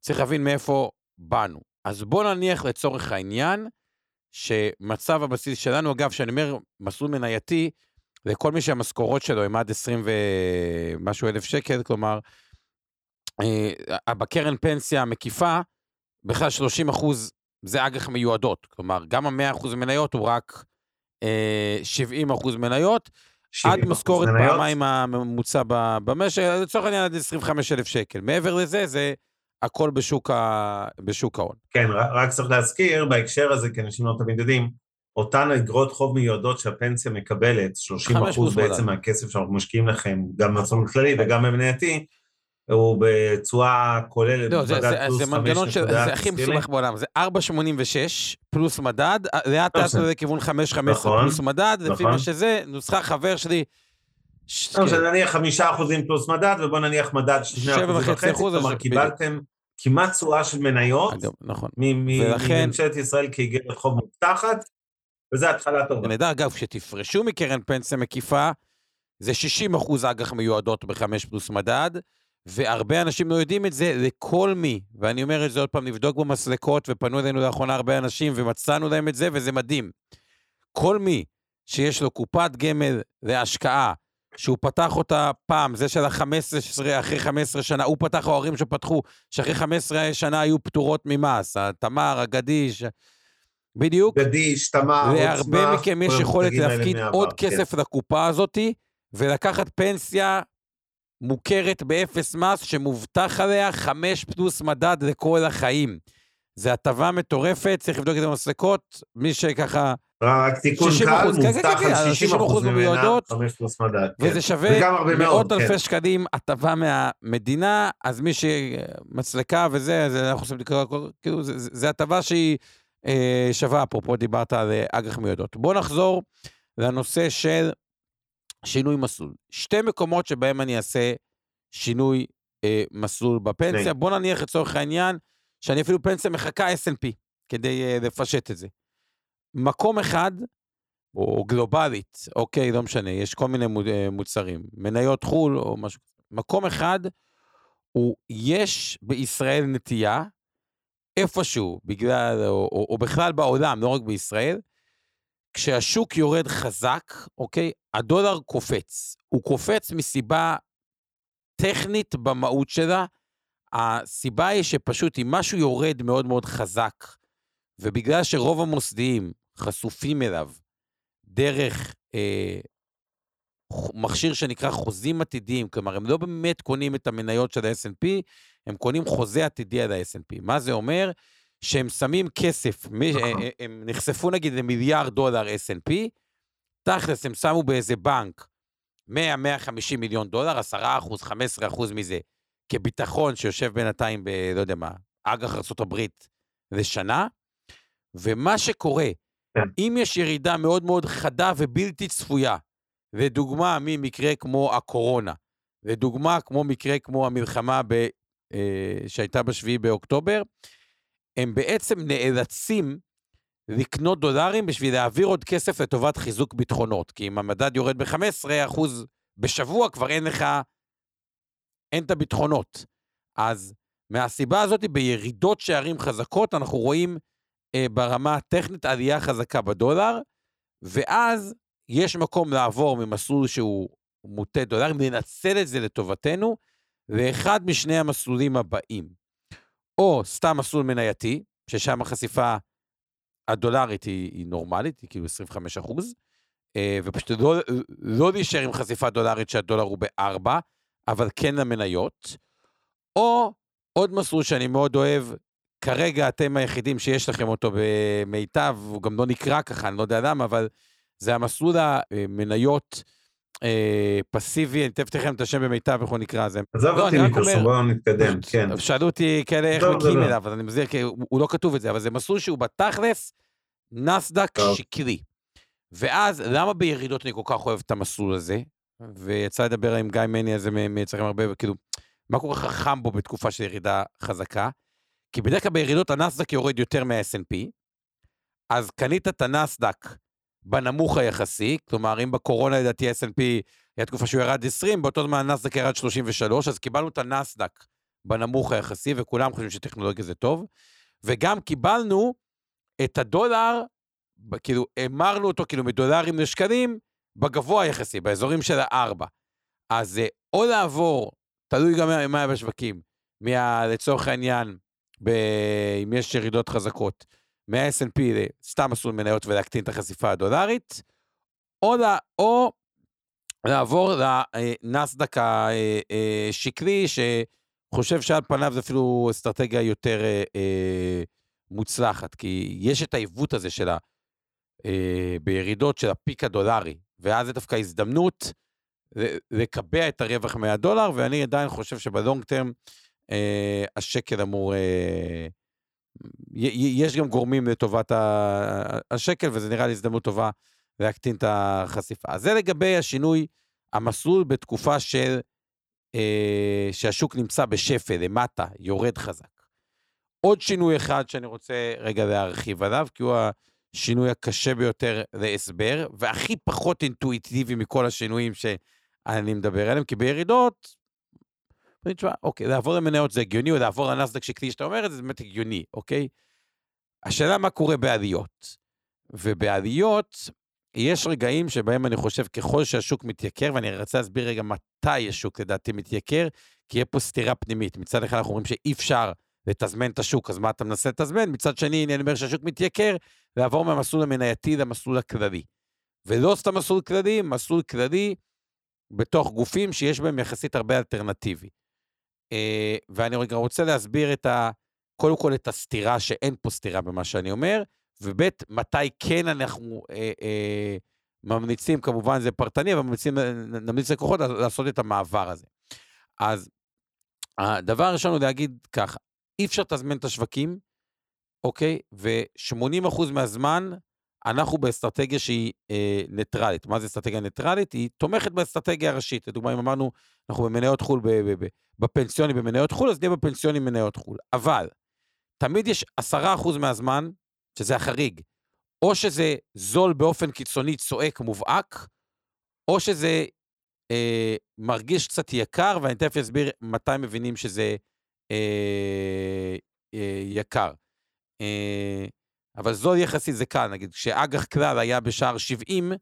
צריך להבין מאיפה באנו. אז בוא נניח לצורך העניין, שמצב הבסיס שלנו, אגב, שאני אומר מסלול מנייתי, זה כל מי שהמשכורות שלו הם עד 20 ומשהו אלף שקל, כלומר, אה, בקרן פנסיה המקיפה, בכלל 30 אחוז זה אג"ח מיועדות. כלומר, גם ה-100 אחוז מניות הוא רק 70 אחוז מניות, עד משכורת פעמיים הממוצע במשק, לצורך העניין עד 25 אלף שקל. מעבר לזה, זה הכל בשוק, ה... בשוק ההון. כן, רק צריך להזכיר בהקשר הזה, כי אנשים לא תמיד יודעים, אותן אגרות חוב מיועדות שהפנסיה מקבלת, 30 אחוז בעצם מהכסף שאנחנו משקיעים לכם, גם במסלול כללי וגם במנייתי, הוא בתשואה כוללת, לא, זה, זה, זה מנגנון של, זה הכי מסובך בעולם, זה 4.86 פלוס מדד, לאט לאט זה לכיוון 5.15 נכון, פלוס מדד, לפי נכון. מה שזה, נוסחה חבר שלי. לא, נניח חמישה אחוזים פלוס מדד, ובוא נניח מדד שני אחוזים וחצי, כלומר קיבלתם כמעט תשואה של מניות, נכון, מממשלת ישראל כאיגרת חוב מובטחת, וזה התחלה טובה. נהדר, אגב, כשתפרשו מקרן פנסיה מקיפה, זה 60 אחוז אג"ח מיועדות בחמש פלוס מדד, והרבה אנשים לא יודעים את זה, לכל מי, ואני אומר את זה עוד פעם, נבדוק במסלקות, ופנו אלינו לאחרונה הרבה אנשים, ומצאנו להם את זה, וזה מדהים. כל מי שיש לו קופת גמל להשקעה, שהוא פתח אותה פעם, זה של ה-15, אחרי 15 שנה, הוא פתח, ההורים שפתחו, שאחרי 15 שנה היו פטורות ממס, התמר, הגדיש, בדיוק. גדיש, תמר, עוצמה. להרבה מכם יש יכולת להפקיד עוד כן. כסף לקופה הזאתי, ולקחת פנסיה מוכרת באפס מס, שמובטח עליה חמש פלוס מדד לכל החיים. זו הטבה מטורפת, צריך לבדוק את המסלקות, מי שככה... רק תיקון קל, מובטח על 60 אחוז ממנה, 5 פלוס מדד. וזה כן. שווה מאות אלפי כן. שקלים הטבה מהמדינה, אז מי שמצלקה וזה, זה אנחנו עושים לקרוא, כאילו, זה הטבה שהיא אה, שווה, אפרופו דיברת על אה, אג"ח מיועדות. בואו נחזור לנושא של שינוי מסלול. שתי מקומות שבהם אני אעשה שינוי אה, מסלול בפנסיה. בוא נניח לצורך העניין, שאני אפילו פנסיה מחכה S&P, כדי אה, לפשט את זה. מקום אחד, או גלובלית, אוקיי, לא משנה, יש כל מיני אה, מוצרים, מניות חו"ל או משהו. מקום אחד, הוא, יש בישראל נטייה, איפשהו, בגלל, או, או, או בכלל בעולם, לא רק בישראל, כשהשוק יורד חזק, אוקיי, הדולר קופץ. הוא קופץ מסיבה טכנית במהות שלה. הסיבה היא שפשוט אם משהו יורד מאוד מאוד חזק, ובגלל שרוב המוסדיים חשופים אליו דרך אה, מכשיר שנקרא חוזים עתידיים, כלומר, הם לא באמת קונים את המניות של ה-S&P, הם קונים חוזה עתידי על ה-S&P. מה זה אומר? שהם שמים כסף, נכון. אה, הם נחשפו נגיד למיליארד דולר S&P, תכלס הם שמו באיזה בנק 100-150 מיליון דולר, 10 אחוז, 15 אחוז מזה, כביטחון שיושב בינתיים ב... לא יודע מה, אג"ח ארה"ב לשנה, ומה שקורה, כן. אם יש ירידה מאוד מאוד חדה ובלתי צפויה, ודוגמה ממקרה כמו הקורונה, ודוגמה כמו מקרה כמו המלחמה ב, אה, שהייתה ב-7 באוקטובר, הם בעצם נאלצים לקנות דולרים בשביל להעביר עוד כסף לטובת חיזוק ביטחונות. כי אם המדד יורד ב-15% בשבוע, כבר אין לך, אין את הביטחונות. אז מהסיבה הזאת, בירידות שערים חזקות, אנחנו רואים אה, ברמה הטכנית עלייה חזקה בדולר, ואז יש מקום לעבור ממסלול שהוא מוטה דולרים, לנצל את זה לטובתנו, ואחד משני המסלולים הבאים. או סתם מסלול מנייתי, ששם החשיפה הדולרית היא, היא נורמלית, היא כאילו 25 אחוז, אה, ופשוט לא, לא להישאר עם חשיפה דולרית שהדולר הוא ב-4, אבל כן למניות, או עוד מסלול שאני מאוד אוהב, כרגע אתם היחידים שיש לכם אותו במיטב, הוא גם לא נקרא ככה, אני לא יודע למה, אבל זה המסלול המניות אה, פסיבי, אני תכף לכם את השם במיטב, איך הוא נקרא לזה. עזוב לא, אותי מפרסום, בואו נתקדם, כן. שאלו אותי כאלה איך מגיעים אליו, אז אני מזהיר, כי הוא לא כתוב את זה, אבל זה מסלול שהוא בתכלס נסדק שקרי. ואז, למה בירידות אני כל כך אוהב את המסלול הזה? ויצא לדבר עם גיא מני הזה מייצרים הרבה, כאילו, מה כל כך חכם בו בתקופה של ירידה חזקה? כי בדרך כלל בירידות הנסדק יורד יותר מה snp אז קנית את הנסדק בנמוך היחסי, כלומר, אם בקורונה לדעתי S&P היה תקופה שהוא ירד 20, באותו זמן הנסדק ירד 33, אז קיבלנו את הנסדק בנמוך היחסי, וכולם חושבים שטכנולוגיה זה טוב, וגם קיבלנו את הדולר כאילו, המרנו אותו כאילו מדולרים לשקלים, בגבוה יחסי, באזורים של הארבע. אז או לעבור, תלוי גם מה היה בשווקים, מה, לצורך העניין, ב, אם יש ירידות חזקות, מה snp לסתם מסלול מניות ולהקטין את החשיפה הדולרית, או, לה, או לעבור לנסדק השקלי, שחושב שעל פניו זה אפילו אסטרטגיה יותר אה, אה, מוצלחת, כי יש את העיוות הזה של ה... אה, בירידות של הפיק הדולרי, ואז זה דווקא הזדמנות לקבע את הרווח מהדולר, ואני עדיין חושב שבלונג טרם אה, השקל אמור... אה, יש גם גורמים לטובת השקל, וזה נראה לי הזדמנות טובה להקטין את החשיפה. אז זה לגבי השינוי, המסלול בתקופה של... אה, שהשוק נמצא בשפל, למטה, יורד חזק. עוד שינוי אחד שאני רוצה רגע להרחיב עליו, כי הוא השינוי הקשה ביותר להסבר, והכי פחות אינטואיטיבי מכל השינויים שאני מדבר עליהם, כי בירידות, אני תשמע, אוקיי, לעבור למניות זה הגיוני, או לעבור לנסדק שכפי שאתה אומר את זה, זה באמת הגיוני, אוקיי? השאלה מה קורה בעליות. ובעליות, יש רגעים שבהם אני חושב, ככל שהשוק מתייקר, ואני רוצה להסביר רגע מתי השוק לדעתי מתייקר, כי יהיה פה סתירה פנימית. מצד אחד אנחנו אומרים שאי אפשר לתזמן את השוק, אז מה אתה מנסה לתזמן? מצד שני, אני אומר שהשוק מתייקר, לעבור מהמסלול המנייתי למסלול הכללי. ולא סתם מסלול כללי, מסלול כללי בתוך גופים שיש בהם יחסית הרבה אלטרנטיבי. אה, ואני רגע רוצה להסביר את ה... קודם כל את הסתירה, שאין פה סתירה במה שאני אומר, וב' מתי כן אנחנו אה, אה, ממליצים, כמובן זה פרטני, אבל ממליצים, נמליץ לקוחות לעשות את המעבר הזה. אז הדבר הראשון הוא להגיד ככה, אי אפשר לתזמן את השווקים, אוקיי? ו-80% מהזמן אנחנו באסטרטגיה שהיא אה, ניטרלית. מה זה אסטרטגיה ניטרלית? היא תומכת באסטרטגיה הראשית. לדוגמה, אם אמרנו, אנחנו במניות חו"ל, בפנסיוני במניות חו"ל, אז נהיה בפנסיוני במניות חו"ל. אבל, תמיד יש 10% מהזמן, שזה החריג, או שזה זול באופן קיצוני, צועק, מובהק, או שזה אה, מרגיש קצת יקר, ואני תכף אסביר מתי מבינים שזה אה, אה, יקר. אה, אבל זול יחסית זה קל, נגיד, כשאג"ח כלל היה בשער 70,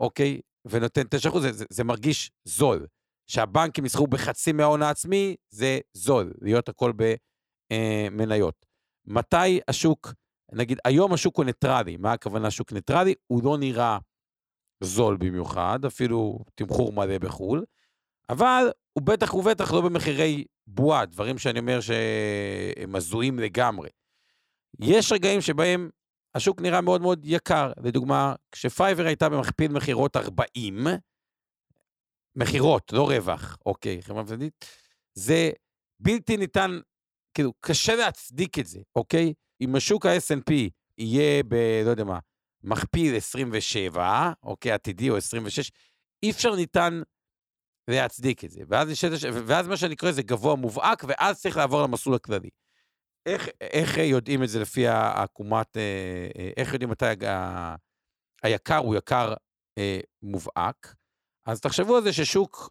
אוקיי, ונותן 9%, זה, זה, זה מרגיש זול. שהבנקים יסחרו בחצי מההון העצמי, זה זול, להיות הכל במניות. אה, מתי השוק, נגיד, היום השוק הוא ניטרלי, מה הכוונה שוק ניטרלי? הוא לא נראה זול במיוחד, אפילו תמחור מלא בחו"ל, אבל הוא בטח ובטח לא במחירי בועה, דברים שאני אומר שהם הזויים לגמרי. יש רגעים שבהם השוק נראה מאוד מאוד יקר. לדוגמה, כשפייבר הייתה במכפיל מכירות 40, מכירות, לא רווח, אוקיי, חברה מפסדית, זה בלתי ניתן, כאילו, קשה להצדיק את זה, אוקיי? אם השוק ה snp יהיה ב... לא יודע מה, מכפיל 27, אוקיי, עתידי או 26, אי אפשר ניתן להצדיק את זה. ואז, ואז מה שאני קורא זה גבוה מובהק, ואז צריך לעבור למסלול הכללי. איך, איך יודעים את זה לפי העקומת, אה, אה, איך יודעים מתי ה, היקר הוא יקר אה, מובהק? אז תחשבו על זה ששוק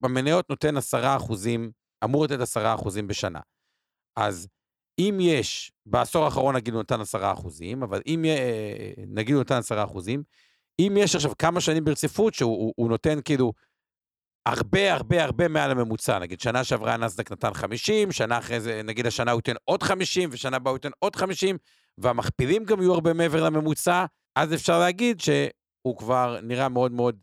במניות נותן 10 אחוזים, אמור לתת 10 אחוזים בשנה. אז אם יש, בעשור האחרון נגיד הוא נתן 10 אחוזים, אבל אם נגיד הוא נתן 10 אחוזים, אם יש עכשיו כמה שנים ברציפות שהוא נותן כאילו הרבה הרבה הרבה מעל הממוצע, נגיד שנה שעברה נסדק נתן 50, שנה אחרי זה, נגיד השנה הוא ייתן עוד 50, ושנה הבאה הוא ייתן עוד 50, והמכפילים גם יהיו הרבה מעבר לממוצע, אז אפשר להגיד שהוא כבר נראה מאוד מאוד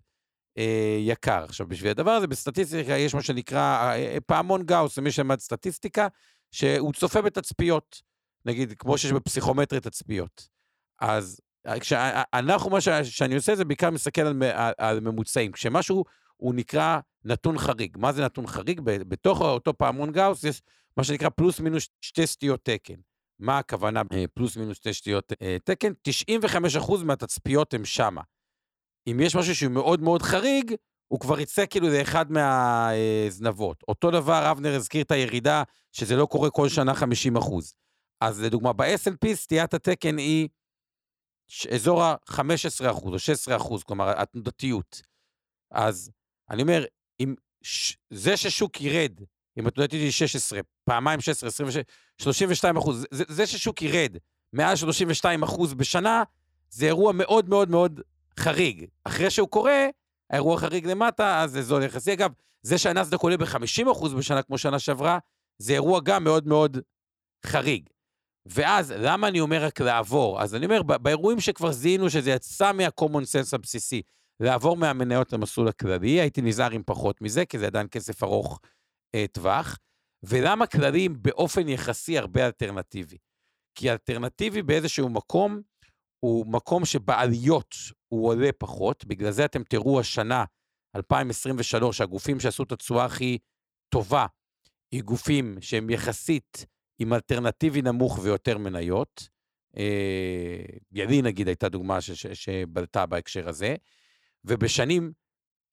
אה, יקר. עכשיו, בשביל הדבר הזה, בסטטיסטיקה יש מה שנקרא אה, אה פעמון גאוס, למי שלמד סטטיסטיקה, שהוא צופה בתצפיות, נגיד, כמו שיש בפסיכומטרי תצפיות. אז אה, כשאנחנו, מה שאני עושה זה בעיקר מסתכל על, על, על ממוצעים. כשמשהו הוא נקרא נתון חריג. מה זה נתון חריג? בתוך אותו פעמון גאוס יש מה שנקרא פלוס מינוס שתי סטיות תקן. מה הכוונה אה, פלוס מינוס שתי סטיות אה, תקן? 95% מהתצפיות הם שמה. אם יש משהו שהוא מאוד מאוד חריג, הוא כבר יצא כאילו לאחד מהזנבות. אותו דבר, אבנר הזכיר את הירידה, שזה לא קורה כל שנה 50 אחוז. אז לדוגמה, ב-S&P סטיית התקן היא אזור ה-15 אחוז או 16 אחוז, כלומר, התנודתיות. אז אני אומר, אם ש... זה ששוק ירד, אם התנודתיות היא 16, פעמיים 16, 26, 32 אחוז, זה, זה ששוק ירד מעל 32 אחוז בשנה, זה אירוע מאוד מאוד מאוד חריג. אחרי שהוא קורה, האירוע חריג למטה, אז זה זול יחסי. אגב, זה שהנסדק עולה ב-50% בשנה כמו שנה שעברה, זה אירוע גם מאוד מאוד חריג. ואז, למה אני אומר רק לעבור? אז אני אומר, באירועים שכבר זיהינו שזה יצא מה-common sense הבסיסי, לעבור מהמניות למסלול הכללי, הייתי נזהר עם פחות מזה, כי זה עדיין כסף ארוך אה, טווח. ולמה כללים באופן יחסי הרבה אלטרנטיבי? כי אלטרנטיבי באיזשהו מקום, הוא מקום שבעליות הוא עולה פחות, בגלל זה אתם תראו השנה, 2023, הגופים שעשו את התשואה הכי טובה, היא גופים שהם יחסית עם אלטרנטיבי נמוך ויותר מניות. אה, ידי נגיד הייתה דוגמה ש- ש- שבלטה בהקשר הזה, ובשנים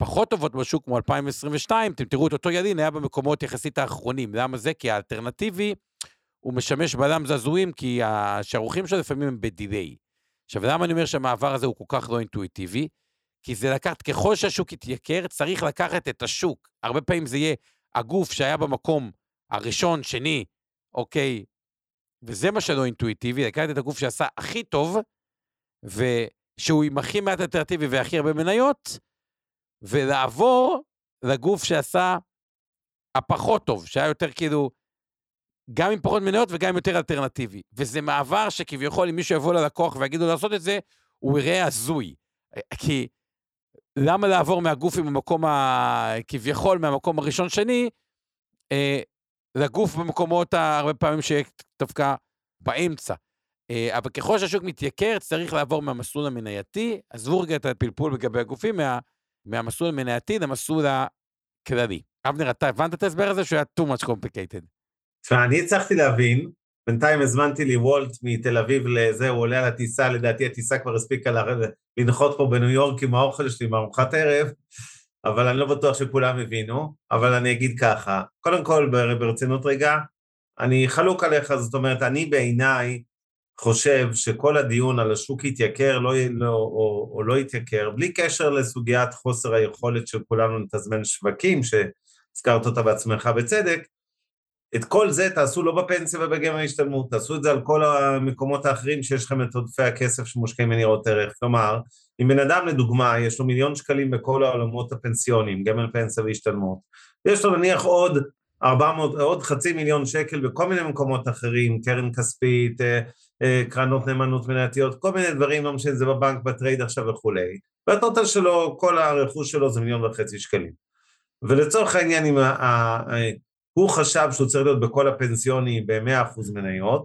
פחות טובות בשוק כמו 2022, אתם תראו את אותו ידין היה במקומות יחסית האחרונים. למה זה? כי האלטרנטיבי הוא משמש בלם זעזועים, כי השערוכים שלו לפעמים הם בדיליי. עכשיו, למה אני אומר שהמעבר הזה הוא כל כך לא אינטואיטיבי? כי זה לקחת, ככל שהשוק יתייקר, צריך לקחת את השוק. הרבה פעמים זה יהיה הגוף שהיה במקום הראשון, שני, אוקיי, וזה מה שלא אינטואיטיבי, לקחת את הגוף שעשה הכי טוב, ושהוא עם הכי מעט אלטרנטיבי והכי הרבה מניות, ולעבור לגוף שעשה הפחות טוב, שהיה יותר כאילו, גם עם פחות מניות וגם עם יותר אלטרנטיבי. וזה מעבר שכביכול אם מישהו יבוא ללקוח ויגיד לו לעשות את זה, הוא יראה הזוי. כי למה לעבור מהגוף עם המקום ה... כביכול מהמקום הראשון-שני, אה, לגוף במקומות הרבה פעמים שיהיה דווקא באמצע. אה, אבל ככל שהשוק מתייקר, צריך לעבור מהמסלול המנייתי, עזבו רגע את הפלפול לגבי הגופים, מה, מהמסלול המנייתי למסלול הכללי. אבנר, אתה הבנת את ההסבר הזה שהוא היה too much complicated? תשמע, אני הצלחתי להבין, בינתיים הזמנתי לי וולט מתל אביב לזה, הוא עולה על הטיסה, לדעתי הטיסה כבר הספיקה לנחות פה בניו יורק עם האוכל שלי, עם ארוחת ערב, אבל אני לא בטוח שכולם הבינו, אבל אני אגיד ככה, קודם כל, ברצינות רגע, אני חלוק עליך, זאת אומרת, אני בעיניי חושב שכל הדיון על השוק יתייקר לא, לא, או, או לא יתייקר, בלי קשר לסוגיית חוסר היכולת של כולנו לתזמן שווקים, שהזכרת אותה בעצמך בצדק, את כל זה תעשו לא בפנסיה ובגמל ההשתלמות, תעשו את זה על כל המקומות האחרים שיש לכם את עודפי הכסף שמושקעים מניירות ערך. כלומר, אם בן אדם לדוגמה יש לו מיליון שקלים בכל העולמות הפנסיוניים, גמל פנסיה והשתלמות, ויש לו נניח עוד 400, עוד חצי מיליון שקל בכל מיני מקומות אחרים, קרן כספית, אה, קרנות נאמנות מנייתיות, כל מיני דברים, לא משנה, זה בבנק, בטרייד עכשיו וכולי, והטוטל שלו, כל הרכוש שלו זה מיליון וחצי שקלים. ולצורך העניין, אם הוא חשב שהוא צריך להיות בכל הפנסיוני ב-100% מניות,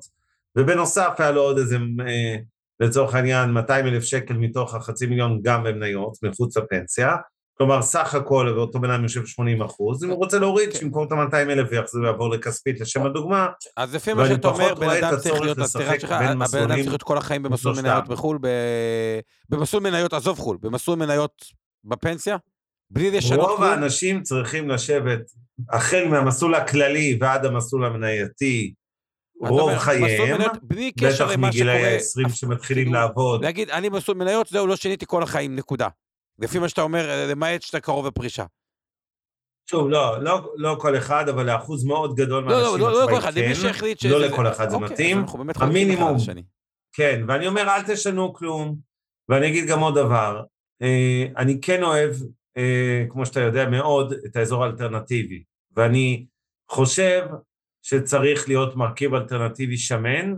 ובנוסף היה לו עוד איזה, אה, לצורך העניין, 200 אלף שקל מתוך החצי מיליון גם במניות, מחוץ לפנסיה, כלומר, סך הכל, ואותו בן אדם יושב 80 אחוז, אם הוא רוצה להוריד, כן. שימכור את ה-200 אלף ויחזור ויעבור לכספית, לשם הדוגמה. אז לפי מה שאתה אומר, בן אדם צריך להיות, הסטירה שלך, הבן אדם צריך להיות כל החיים במסלול מניות בחו"ל, במסלול מניות, עזוב חו"ל, במסלול מניות בפנסיה? בלי לשנות? רוב האנשים צריכים לשבת, החל מהמסלול הכללי ועד המסלול המנייתי, רוב חייהם, בטח מגילאי ה-20 שמתחילים כאילו, לעבוד. להגיד, אני מסלול מניות, זהו, לא שיניתי כל החיים, נקודה. לפי מה שאתה אומר, למעט שאתה קרוב לפרישה. שוב, לא, לא, לא כל אחד, אבל לאחוז מאוד גדול מהאנשים לא, לא, לא, לא כל אחד, למי שהחליט שזה... לא לכל אחד זה אוקיי, מתאים. המינימום, כן, ואני אומר, אל תשנו כלום, ואני אגיד גם עוד דבר, אה, אני כן אוהב, אה, כמו שאתה יודע מאוד, את האזור האלטרנטיבי, ואני חושב שצריך להיות מרכיב אלטרנטיבי שמן,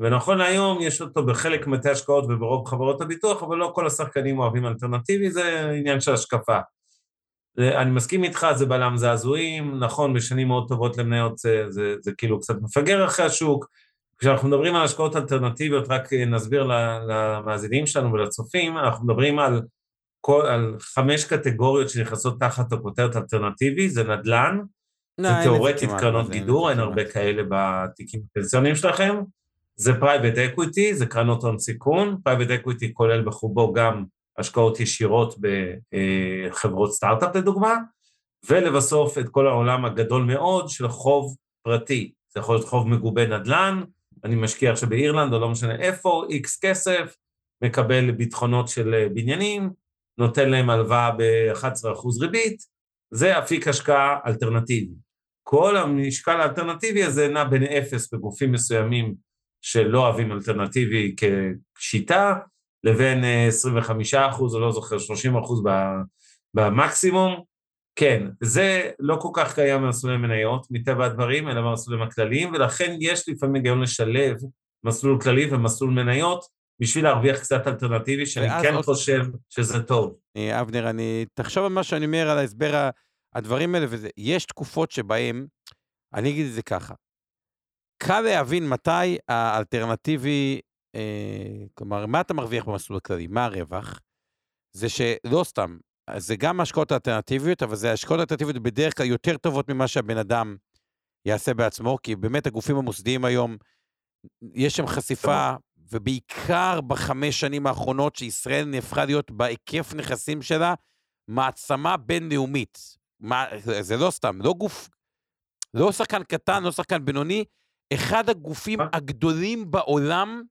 ונכון להיום יש אותו בחלק מבתי השקעות וברוב חברות הביטוח, אבל לא כל השחקנים אוהבים אלטרנטיבי, זה עניין של השקפה. אני מסכים איתך, זה בלם זעזועים, נכון, בשנים מאוד טובות למניות זה, זה, זה כאילו קצת מפגר אחרי השוק. כשאנחנו מדברים על השקעות אלטרנטיביות, רק נסביר למאזינים שלנו ולצופים, אנחנו מדברים על, כל, על חמש קטגוריות שנכנסות תחת הכותרת אלטרנטיבי, זה נדל"ן, לא, זה תאורטית קרנות גידור, אין הרבה כאלה בתיקים הפנסיוניים שלכם. זה private equity, זה קרנות הון סיכון, private equity כולל בחובו גם השקעות ישירות בחברות סטארט-אפ לדוגמה, ולבסוף את כל העולם הגדול מאוד של חוב פרטי, זה יכול להיות חוב מגובה נדל"ן, אני משקיע עכשיו באירלנד או לא משנה איפה, איקס כסף, מקבל ביטחונות של בניינים, נותן להם הלוואה ב-11% ריבית, זה אפיק השקעה אלטרנטיבי. כל המשקל האלטרנטיבי הזה נע בין אפס בגופים מסוימים שלא אוהבים אלטרנטיבי כשיטה, לבין 25 אה, אחוז, או לא זוכר, 30 אחוז במקסימום. כן, זה לא כל כך קיים במסלולי מניות, מטבע הדברים, אלא במסלולים הכלליים, ולכן יש לפעמים היגיון לשלב מסלול כללי ומסלול מניות, בשביל להרוויח קצת אלטרנטיבי, שאני כן עוד... חושב שזה טוב. אה, אבנר, אני... תחשוב על מה שאני אומר על ההסבר הדברים האלה, וזה, יש תקופות שבהם, אני אגיד את זה ככה, קל להבין מתי האלטרנטיבי, אה, כלומר, מה אתה מרוויח במסלול הכללי, מה הרווח? זה שלא סתם, זה גם השקעות אלטרנטיביות, אבל זה השקעות אלטרנטיביות בדרך כלל יותר טובות ממה שהבן אדם יעשה בעצמו, כי באמת הגופים המוסדיים היום, יש שם חשיפה, ובעיקר בחמש שנים האחרונות, שישראל נהפכה להיות בהיקף נכסים שלה, מעצמה בינלאומית. מה, זה לא סתם, לא גוף, לא שחקן קטן, לא שחקן בינוני, אחד הגופים הגדולים בעולם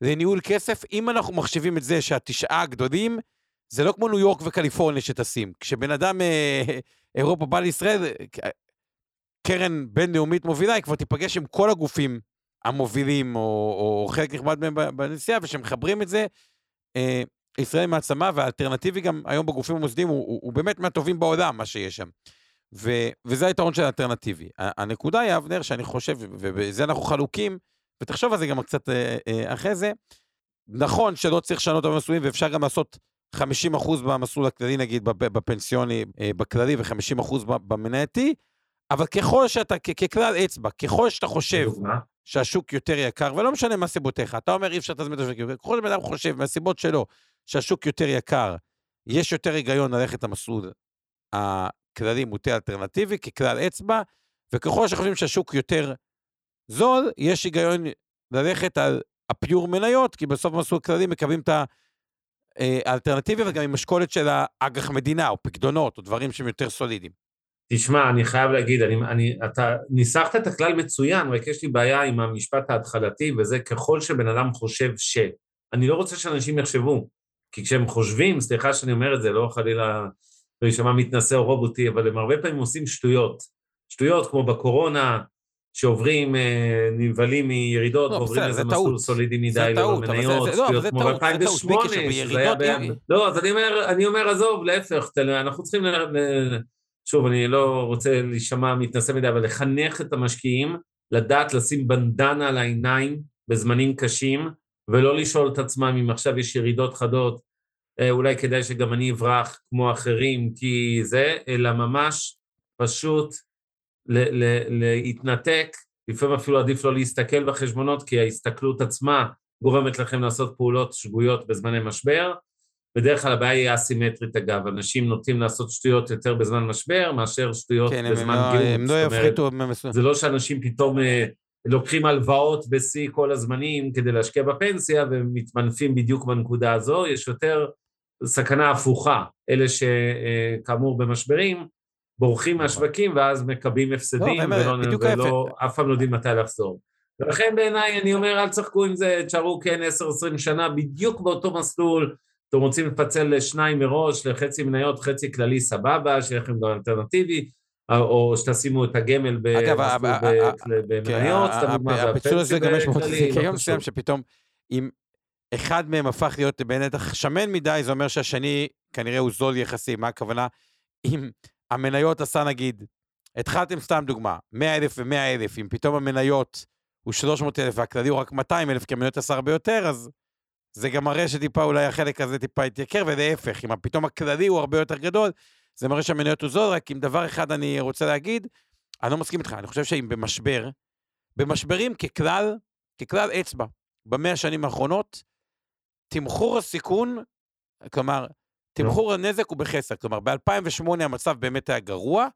לניהול כסף, אם אנחנו מחשיבים את זה שהתשעה הגדולים, זה לא כמו ניו יורק וקליפורניה שטסים. כשבן אדם אה, אירופה בא לישראל, קרן בינלאומית מובילה, היא כבר תיפגש עם כל הגופים המובילים, או, או חלק נכבד מהם בנסיעה, וכשמחברים את זה, אה, ישראל מעצמה, והאלטרנטיבי גם היום בגופים המוסדיים הוא, הוא, הוא באמת מהטובים בעולם, מה שיש שם. ו, וזה היתרון של האלטרנטיבי. הנקודה היא, אבנר, שאני חושב, ובזה אנחנו חלוקים, ותחשוב על זה גם קצת אה, אה, אחרי זה, נכון שלא צריך לשנות את המסלולים, ואפשר גם לעשות 50% במסלול הכללי, נגיד, בפנסיוני, אה, בכללי, ו-50% במנייתי, אבל ככל שאתה, ככלל אצבע, ככל שאתה חושב שהשוק יותר יקר, ולא משנה מה סיבותיך, אתה אומר אי אפשר לתזמן את השוק, ככל שבן אדם חושב מהסיבות שלו שהשוק יותר יקר, יש יותר היגיון ללכת למסלול הכללי מוטה אלטרנטיבי ככלל אצבע, וככל שחושבים שהשוק יותר זול, יש היגיון ללכת על הפיור מניות, כי בסוף במסלול כללי מקבלים את האלטרנטיבי, וגם עם משקולת של האג"ח מדינה, או פקדונות, או דברים שהם יותר סולידיים. תשמע, אני חייב להגיד, אני, אני, אתה ניסחת את הכלל מצוין, רק יש לי בעיה עם המשפט ההתחלתי, וזה ככל שבן אדם חושב ש. אני לא רוצה שאנשים יחשבו, כי כשהם חושבים, סליחה שאני אומר את זה, לא חלילה לא יישמע מתנשא או רובוטי, אבל הם הרבה פעמים עושים שטויות. שטויות כמו בקורונה, שעוברים, אה, נבהלים מירידות, לא, ועוברים איזה מסלול סולידי מדי למניות, שטויות כמו ב-2008, שזה היה ב... לא, אז אני אומר, אני אומר, עזוב, להפך, אנחנו צריכים, שוב, אני לא רוצה להישמע מתנשא מדי, אבל לחנך את המשקיעים, לדעת לשים בנדנה על העיניים בזמנים קשים, ולא לשאול את עצמם אם עכשיו יש ירידות חדות, אולי כדאי שגם אני אברח כמו אחרים, כי זה, אלא ממש פשוט להתנתק, לפעמים אפילו עדיף לא להסתכל בחשבונות, כי ההסתכלות עצמה גורמת לכם לעשות פעולות שגויות בזמני משבר. בדרך כלל הבעיה היא אסימטרית אגב, אנשים נוטים לעשות שטויות יותר בזמן משבר מאשר שטויות כן, בזמן לא- גירוש. הם לא יפחיתו. זה לא שאנשים פתאום אה, לוקחים הלוואות בשיא כל הזמנים כדי להשקיע בפנסיה ומתמנפים בדיוק בנקודה הזו, יש יותר סכנה הפוכה, אלה שכאמור במשברים, בורחים מהשווקים ואז מקבלים הפסדים לא, ולא, ולא אף פעם לא יודעים מתי לחזור. ולכן בעיניי אני אומר אל תשחקו עם זה, תשארו כן 10-20 שנה בדיוק באותו מסלול, אתם רוצים לפצל לשניים מראש, לחצי מניות, חצי כללי סבבה, שיהיה לכם גם אלטרנטיבי, או שתשימו את הגמל במניות, סתם דוגמה, הפיצול הזה גם יש מאוד קיום מסוים שפתאום אם אחד מהם הפך להיות בנתח שמן מדי, זה אומר שהשני כנראה הוא זול יחסי. מה הכוונה? אם המניות עשה נגיד, התחלתם סתם דוגמה, 100 אלף ו-100 אלף, אם פתאום המניות הוא 300 אלף והכללי הוא רק 200 אלף, כי המניות עשה הרבה יותר, אז זה גם מראה שטיפה אולי החלק הזה טיפה יתייקר, ולהפך, אם פתאום הכללי הוא הרבה יותר גדול, זה מראה שהמניות הוא זול, רק אם דבר אחד אני רוצה להגיד, אני לא מסכים איתך, אני חושב שאם במשבר, במשברים ככלל, ככלל אצבע, במאה השנים האחרונות, תמחור הסיכון, כלומר, תמחור הנזק הוא בחסר. כלומר, ב-2008 המצב באמת היה גרוע,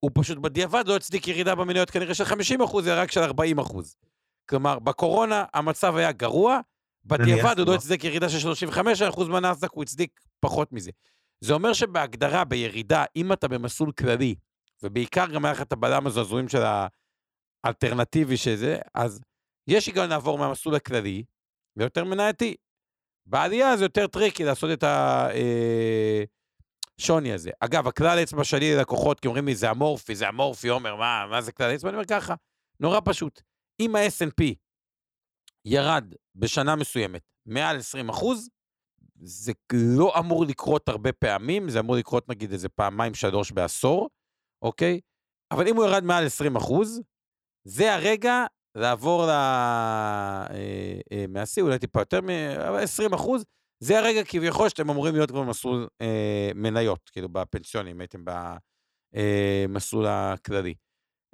הוא פשוט בדיעבד לא הצדיק ירידה במניות כנראה של 50 אחוז, אלא רק של 40 אחוז. כלומר, בקורונה המצב היה גרוע, בדיעבד הוא לא הצדיק ירידה של 35 אחוז מהנאסדק, הוא הצדיק פחות מזה. זה אומר שבהגדרה, בירידה, אם אתה במסלול כללי, ובעיקר גם היה לך את הבלם הזעזועים של האלטרנטיבי שזה, אז יש היגיון לעבור מהמסלול הכללי ליותר מנייתי. בעלייה זה יותר tricky לעשות את השוני אה, הזה. אגב, הכלל אצבע שלי ללקוחות, כי אומרים לי, זה אמורפי, זה אמורפי, עומר, מה, מה זה כלל אצבע? אני אומר ככה, נורא פשוט. אם ה S&P ירד בשנה מסוימת, מעל 20 אחוז, זה לא אמור לקרות הרבה פעמים, זה אמור לקרות נגיד איזה פעמיים, שלוש בעשור, אוקיי? אבל אם הוא ירד מעל 20 אחוז, זה הרגע לעבור ל... אה, אה, מהשיא, אולי טיפה יותר מ-20 אחוז, זה הרגע כביכול שאתם אמורים להיות כבר במסלול אה, מניות, כאילו בפנסיונים, הייתם במסלול אה, הכללי.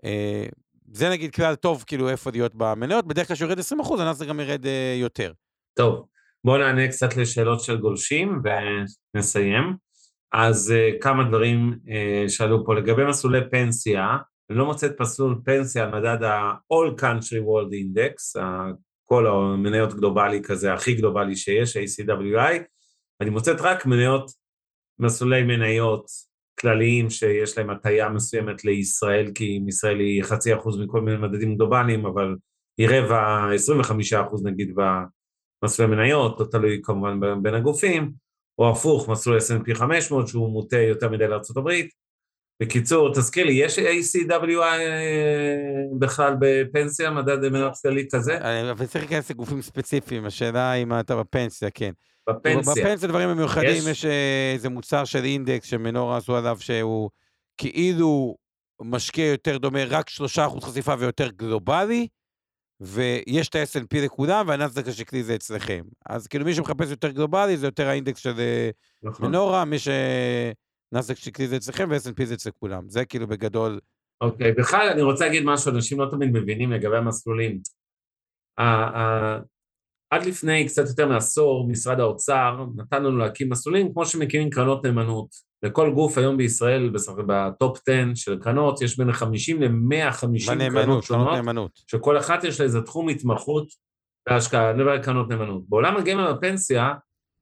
אה, זה נגיד כלל טוב, כאילו, איפה להיות במניות, בדרך כלל כשיורד 20 אחוז, הנאסדק גם ירד אה, יותר. טוב, בואו נענה קצת לשאלות של גולשים ונסיים. אז uh, כמה דברים uh, שאלו פה. לגבי מסלולי פנסיה, לא מוצא את מסלול פנסיה על מדד ה-All Country World Index, כל המניות גלובלי כזה, הכי גלובלי שיש, ACWI, אני מוצאת רק מניות, מסלולי מניות כלליים שיש להם הטיה מסוימת לישראל, כי אם ישראל היא חצי אחוז מכל מיני מדדים גלובליים, אבל היא רבע, 25 אחוז נגיד במסלולי מניות, לא תלוי כמובן בין הגופים, או הפוך, מסלול S&P 500 שהוא מוטה יותר מדי לארה"ב. בקיצור, תזכיר לי, יש ACWI אה, בכלל בפנסיה, מדד מניות כללי כזה? אבל צריך להיכנס לגופים ספציפיים, השאלה אם אתה בפנסיה, כן. בפנסיה. בפנסיה דברים מיוחדים, יש, יש אה, איזה מוצר של אינדקס שמנורה עשו עליו שהוא כאילו משקיע יותר דומה, רק שלושה אחוז חשיפה ויותר גלובלי, ויש את ה-S&P לכולם, והנאסדק השקלי זה אצלכם. אז כאילו מי שמחפש יותר גלובלי זה יותר האינדקס של אה, נכון. מנורה, מי שנאסדק שקלי זה אצלכם ו-S&P זה אצל כולם. זה כאילו בגדול. אוקיי, okay, בכלל אני רוצה להגיד משהו, אנשים לא תמיד מבינים לגבי המסלולים. עד לפני קצת יותר מעשור, משרד האוצר נתן לנו להקים מסלולים כמו שמקימים קרנות נאמנות. לכל גוף היום בישראל, בטופ 10 של קרנות, יש בין 50 ל-150 קרנות שונות, נאמנות. שכל אחת יש לה איזה תחום התמחות בהשקעה, אני מדבר על קרנות נאמנות. בעולם הגמל בפנסיה,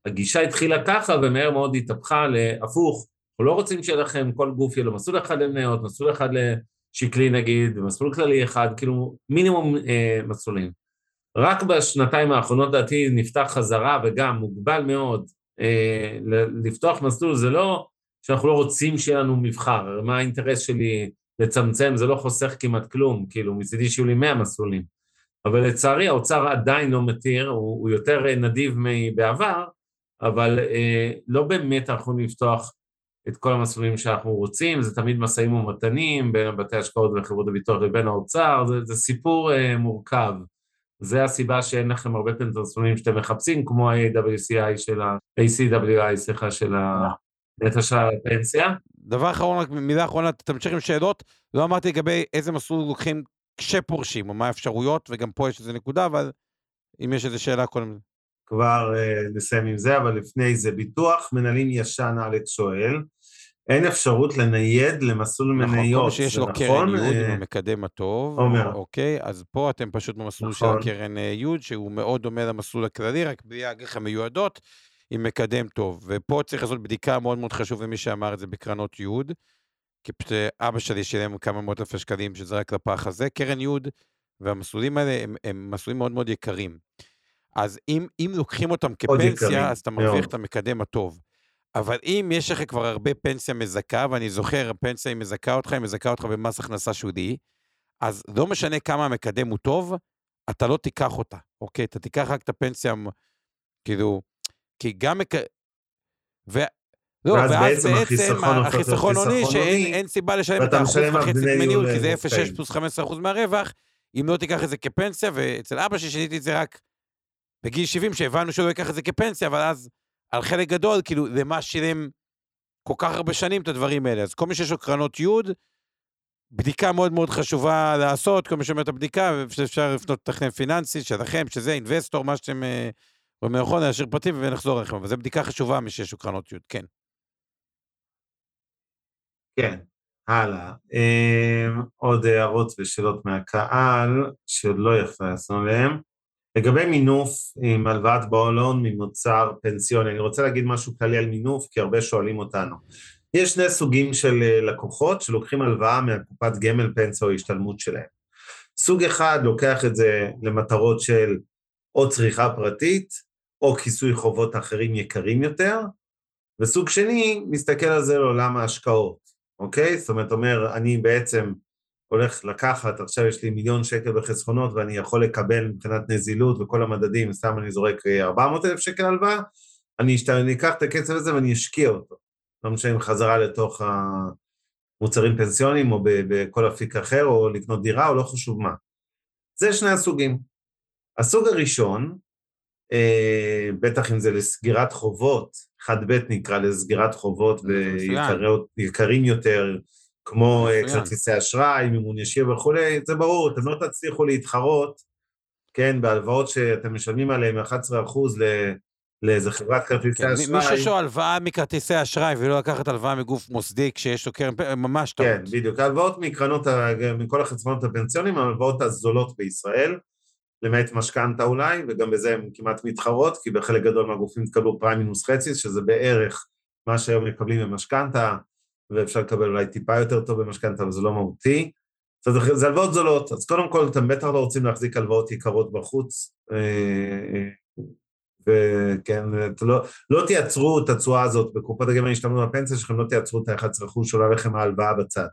הגישה התחילה ככה ומהר מאוד התהפכה להפוך, אנחנו לא רוצים שיהיה לכם, כל גוף יהיה לו מסלול אחד למניות, מסלול אחד לשקלי נגיד, ומסלול כללי אחד, כאילו מינימום אה, מסלולים. רק בשנתיים האחרונות דעתי נפתח חזרה וגם מוגבל מאוד אה, לפתוח מסלול, זה לא שאנחנו לא רוצים שיהיה לנו מבחר, מה האינטרס שלי לצמצם, זה לא חוסך כמעט כלום, כאילו מצידי שיהיו לי 100 מסלולים. אבל לצערי האוצר עדיין לא מתיר, הוא, הוא יותר נדיב מבעבר, אבל אה, לא באמת אנחנו לפתוח את כל המסלולים שאנחנו רוצים, זה תמיד משאים ומתנים בין בתי השקעות וחברות הביטוח לבין האוצר, זה, זה סיפור אה, מורכב. זה הסיבה שאין לכם הרבה פנטרסונים שאתם מחפשים, כמו ה-AWCI של ה-ACWI, סליחה, של הנטע של הפנסיה. דבר אחרון, רק מילה אחרונה, תמשיך עם שאלות. לא אמרתי לגבי איזה מסלול לוקחים כשפורשים, או מה האפשרויות, וגם פה יש איזה נקודה, אבל אם יש איזו שאלה קודם. כבר uh, נסיים עם זה, אבל לפני זה, ביטוח מנהלים ישן, אלכס שואל. אין אפשרות לנייד למסלול נכון, מניות, נכון? כל שיש לו נכון? קרן יוד עם המקדם הטוב, עומר. אוקיי? אז פה אתם פשוט במסלול נכון. של הקרן אה, יוד, שהוא מאוד דומה למסלול הכללי, רק בלי האג"ח המיועדות, עם מקדם טוב. ופה צריך לעשות בדיקה מאוד מאוד חשוב למי שאמר את זה בקרנות יוד, כי פשוט אה, אבא שלי שילם כמה מאות אלפי שקלים שזה רק לפח הזה. קרן יוד והמסלולים האלה הם, הם מסלולים מאוד מאוד יקרים. אז אם, אם לוקחים אותם כפנסיה, אז אתה מרוויח את המקדם הטוב. אבל אם יש לך כבר הרבה פנסיה מזכה, ואני זוכר, הפנסיה היא מזכה אותך, היא מזכה אותך במס הכנסה שודי, אז לא משנה כמה המקדם הוא טוב, אתה לא תיקח אותה, אוקיי? אתה תיקח רק את הפנסיה, כאילו, כי גם... מק... ו... לא, ואז, ואז בעצם החיסכון עוני, שאין סיבה לשלם את האחוז וחצי דמי ניהול, כי זה 0.6 פלוס 15% מהרווח, אם לא תיקח את זה כפנסיה, ואצל אבא שלי שיניתי את זה רק בגיל 70, שהבנו שהוא לא ייקח את זה כפנסיה, אבל אז על חלק גדול, כאילו, למה שילם כל כך הרבה שנים את הדברים האלה. אז כל מי שיש לו קרנות יוד, בדיקה מאוד מאוד חשובה לעשות, כל מי שאומר את הבדיקה, אפשר לפנות לתכנן פיננסי שלכם, שזה אינבסטור, מה שאתם אה, רואים נכון, להשאיר פרטים ונחזור אליכם. אבל זו בדיקה חשובה, מי שיש לו קרנות יוד, כן. כן, הלאה. אה, עוד הערות ושאלות מהקהל, שעוד לא יחסנו אליהם. לגבי מינוף עם הלוואת בעולון ממוצר פנסיוני, אני רוצה להגיד משהו כללי על מינוף, כי הרבה שואלים אותנו. יש שני סוגים של אה, לקוחות שלוקחים הלוואה מהקופת גמל פנסיה או השתלמות שלהם. סוג אחד לוקח את זה למטרות של או צריכה פרטית, או כיסוי חובות אחרים יקרים יותר, וסוג שני מסתכל על זה לעולם ההשקעות, אוקיי? זאת אומרת, אומר, אני בעצם הולך לקחת, עכשיו יש לי מיליון שקל בחסכונות ואני יכול לקבל מבחינת נזילות וכל המדדים, סתם אני זורק 400 אלף שקל הלוואה, אני, אני אקח את הכסף הזה ואני אשקיע אותו. לא משנה אם חזרה לתוך המוצרים פנסיוניים או בכל אפיק אחר, או לקנות דירה או לא חשוב מה. זה שני הסוגים. הסוג הראשון, אה, בטח אם זה לסגירת חובות, חד ב' נקרא לסגירת חובות ויקרים יותר, כמו אה, כרטיסי אשראי, מימון ישיר וכולי, זה ברור, אתם לא תצליחו להתחרות, כן, בהלוואות שאתם משלמים עליהן 11% לאיזה חברת כרטיסי כן, אשראי. מי שיש לו הלוואה מכרטיסי אשראי ולא לקחת הלוואה מגוף מוסדי כשיש לו קרן, ממש טעות. כן, בדיוק. ההלוואות מקרנות, מכל החסכונות הפנסיונים, ההלוואות הזולות בישראל, למעט משכנתה אולי, וגם בזה הן כמעט מתחרות, כי בחלק גדול מהגופים תקבלו פריים מינוס חצי, שזה בערך מה שהיום מקבלים במשכנתה, ואפשר לקבל אולי טיפה יותר טוב במשכנתה, אבל זה לא מהותי. זה הלוואות זולות, אז קודם כל אתם בטח לא רוצים להחזיק הלוואות יקרות בחוץ, אה, אה, וכן, לא, לא תייצרו את התשואה הזאת בקופות הגמל השתלמות בפנסיה שלכם, לא תייצרו את ה-11% שעולה לכם ההלוואה בצד.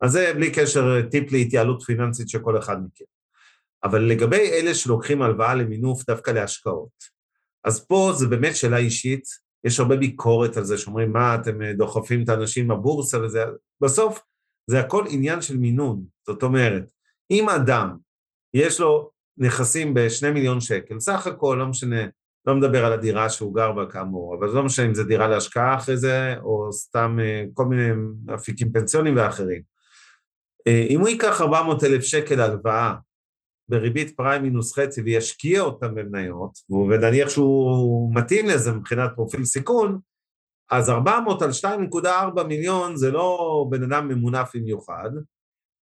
אז זה בלי קשר טיפ להתייעלות פיננסית שכל אחד מכיר. אבל לגבי אלה שלוקחים הלוואה למינוף דווקא להשקעות, אז פה זה באמת שאלה אישית, יש הרבה ביקורת על זה, שאומרים, מה, אתם דוחפים את האנשים בבורסה וזה, בסוף זה הכל עניין של מינון, זאת אומרת, אם אדם, יש לו נכסים בשני מיליון שקל, סך הכל, לא משנה, לא מדבר על הדירה שהוא גר בה כאמור, אבל לא משנה אם זה דירה להשקעה אחרי זה, או סתם אה, כל מיני אפיקים פנסיונים ואחרים. אה, אם הוא ייקח 400 אלף שקל הלוואה בריבית פריים מינוס חצי וישקיע אותם במניות, ונניח שהוא מתאים לזה מבחינת פרופיל סיכון, אז 400 על 2.4 מיליון זה לא בן אדם ממונף במיוחד,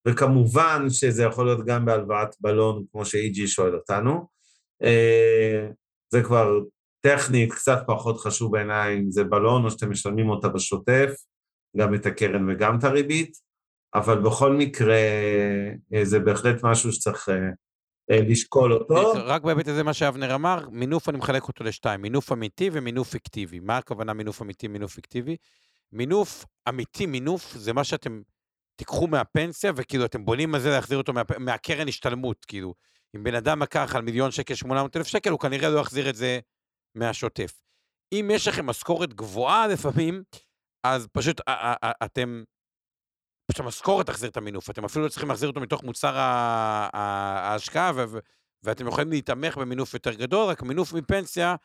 וכמובן שזה יכול להיות גם בהלוואת בלון, כמו שאיג'י שואל אותנו. אה, זה כבר טכנית, קצת פחות חשוב בעיניי אם זה בלון או שאתם משלמים אותה בשוטף, גם את הקרן וגם את הריבית, אבל בכל מקרה אה, זה בהחלט משהו שצריך אה, לשקול אותו. רק בהיבט הזה מה שאבנר אמר, מינוף אני מחלק אותו לשתיים, מינוף אמיתי ומינוף פיקטיבי. מה הכוונה מינוף אמיתי, מינוף פיקטיבי? מינוף אמיתי, מינוף, זה מה שאתם תיקחו מהפנסיה, וכאילו אתם בונים על זה להחזיר אותו מה, מהקרן השתלמות, כאילו. אם בן אדם לקח על מיליון שקל, 800 אלף שקל, הוא כנראה לא יחזיר את זה מהשוטף. אם יש לכם משכורת גבוהה לפעמים, אז פשוט אתם, פשוט המשכורת תחזיר את המינוף, אתם אפילו לא צריכים להחזיר אותו מתוך מוצר ההשקעה, ואתם יכולים להתמך במינוף יותר גדול, רק מינוף מפנסיה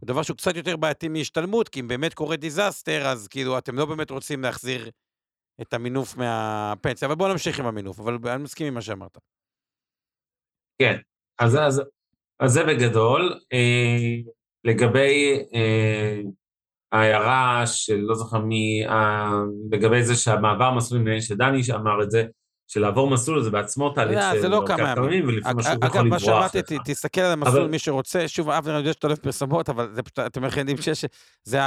הוא דבר שהוא קצת יותר בעייתי מהשתלמות, כי אם באמת קורה דיזסטר, אז כאילו אתם לא באמת רוצים להחזיר את המינוף מהפנסיה. אבל בואו נמשיך עם המינוף, אבל אני מסכים עם מה שאמרת. כן, אז, אז, אז זה בגדול. אה, לגבי אה, ההערה של לא זוכר מי, אה, לגבי זה שהמעבר מסלול, נראה שדני אמר את זה, שלעבור מסלול זה בעצמו תהליך של זה לא כמה ימים. אגב, מה שאמרתי, תסתכל על המסלול, מי שרוצה, שוב, אבנר, אני יודע שאתה אוהב פרסמות, אבל זה פשוט, אתם יודעים שיש, זה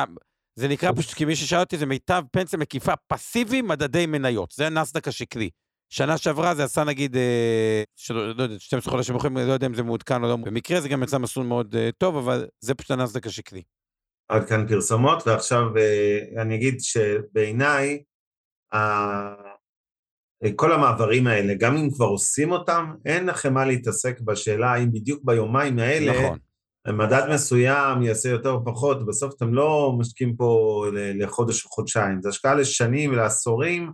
זה נקרא פשוט, כי מי ששאל אותי, זה מיטב פנסיה מקיפה פסיבי מדדי מניות, זה הנסדק השקלי. שנה שעברה זה עשה נגיד, אה, שלא, לא יודע, 12 חודשים יכולים, לא יודע אם זה מעודכן או לא, במקרה זה גם יצא מסלול מאוד אה, טוב, אבל זה פשוט הנסדק השקלי. עד כאן פרסומות, ועכשיו אה, אני אגיד שבעיניי, כל המעברים האלה, גם אם כבר עושים אותם, אין לכם מה להתעסק בשאלה האם בדיוק ביומיים האלה, נכון. מדד מסוים יעשה יותר או פחות, בסוף אתם לא משקיעים פה לחודש או חודשיים, זה השקעה לשנים ולעשורים,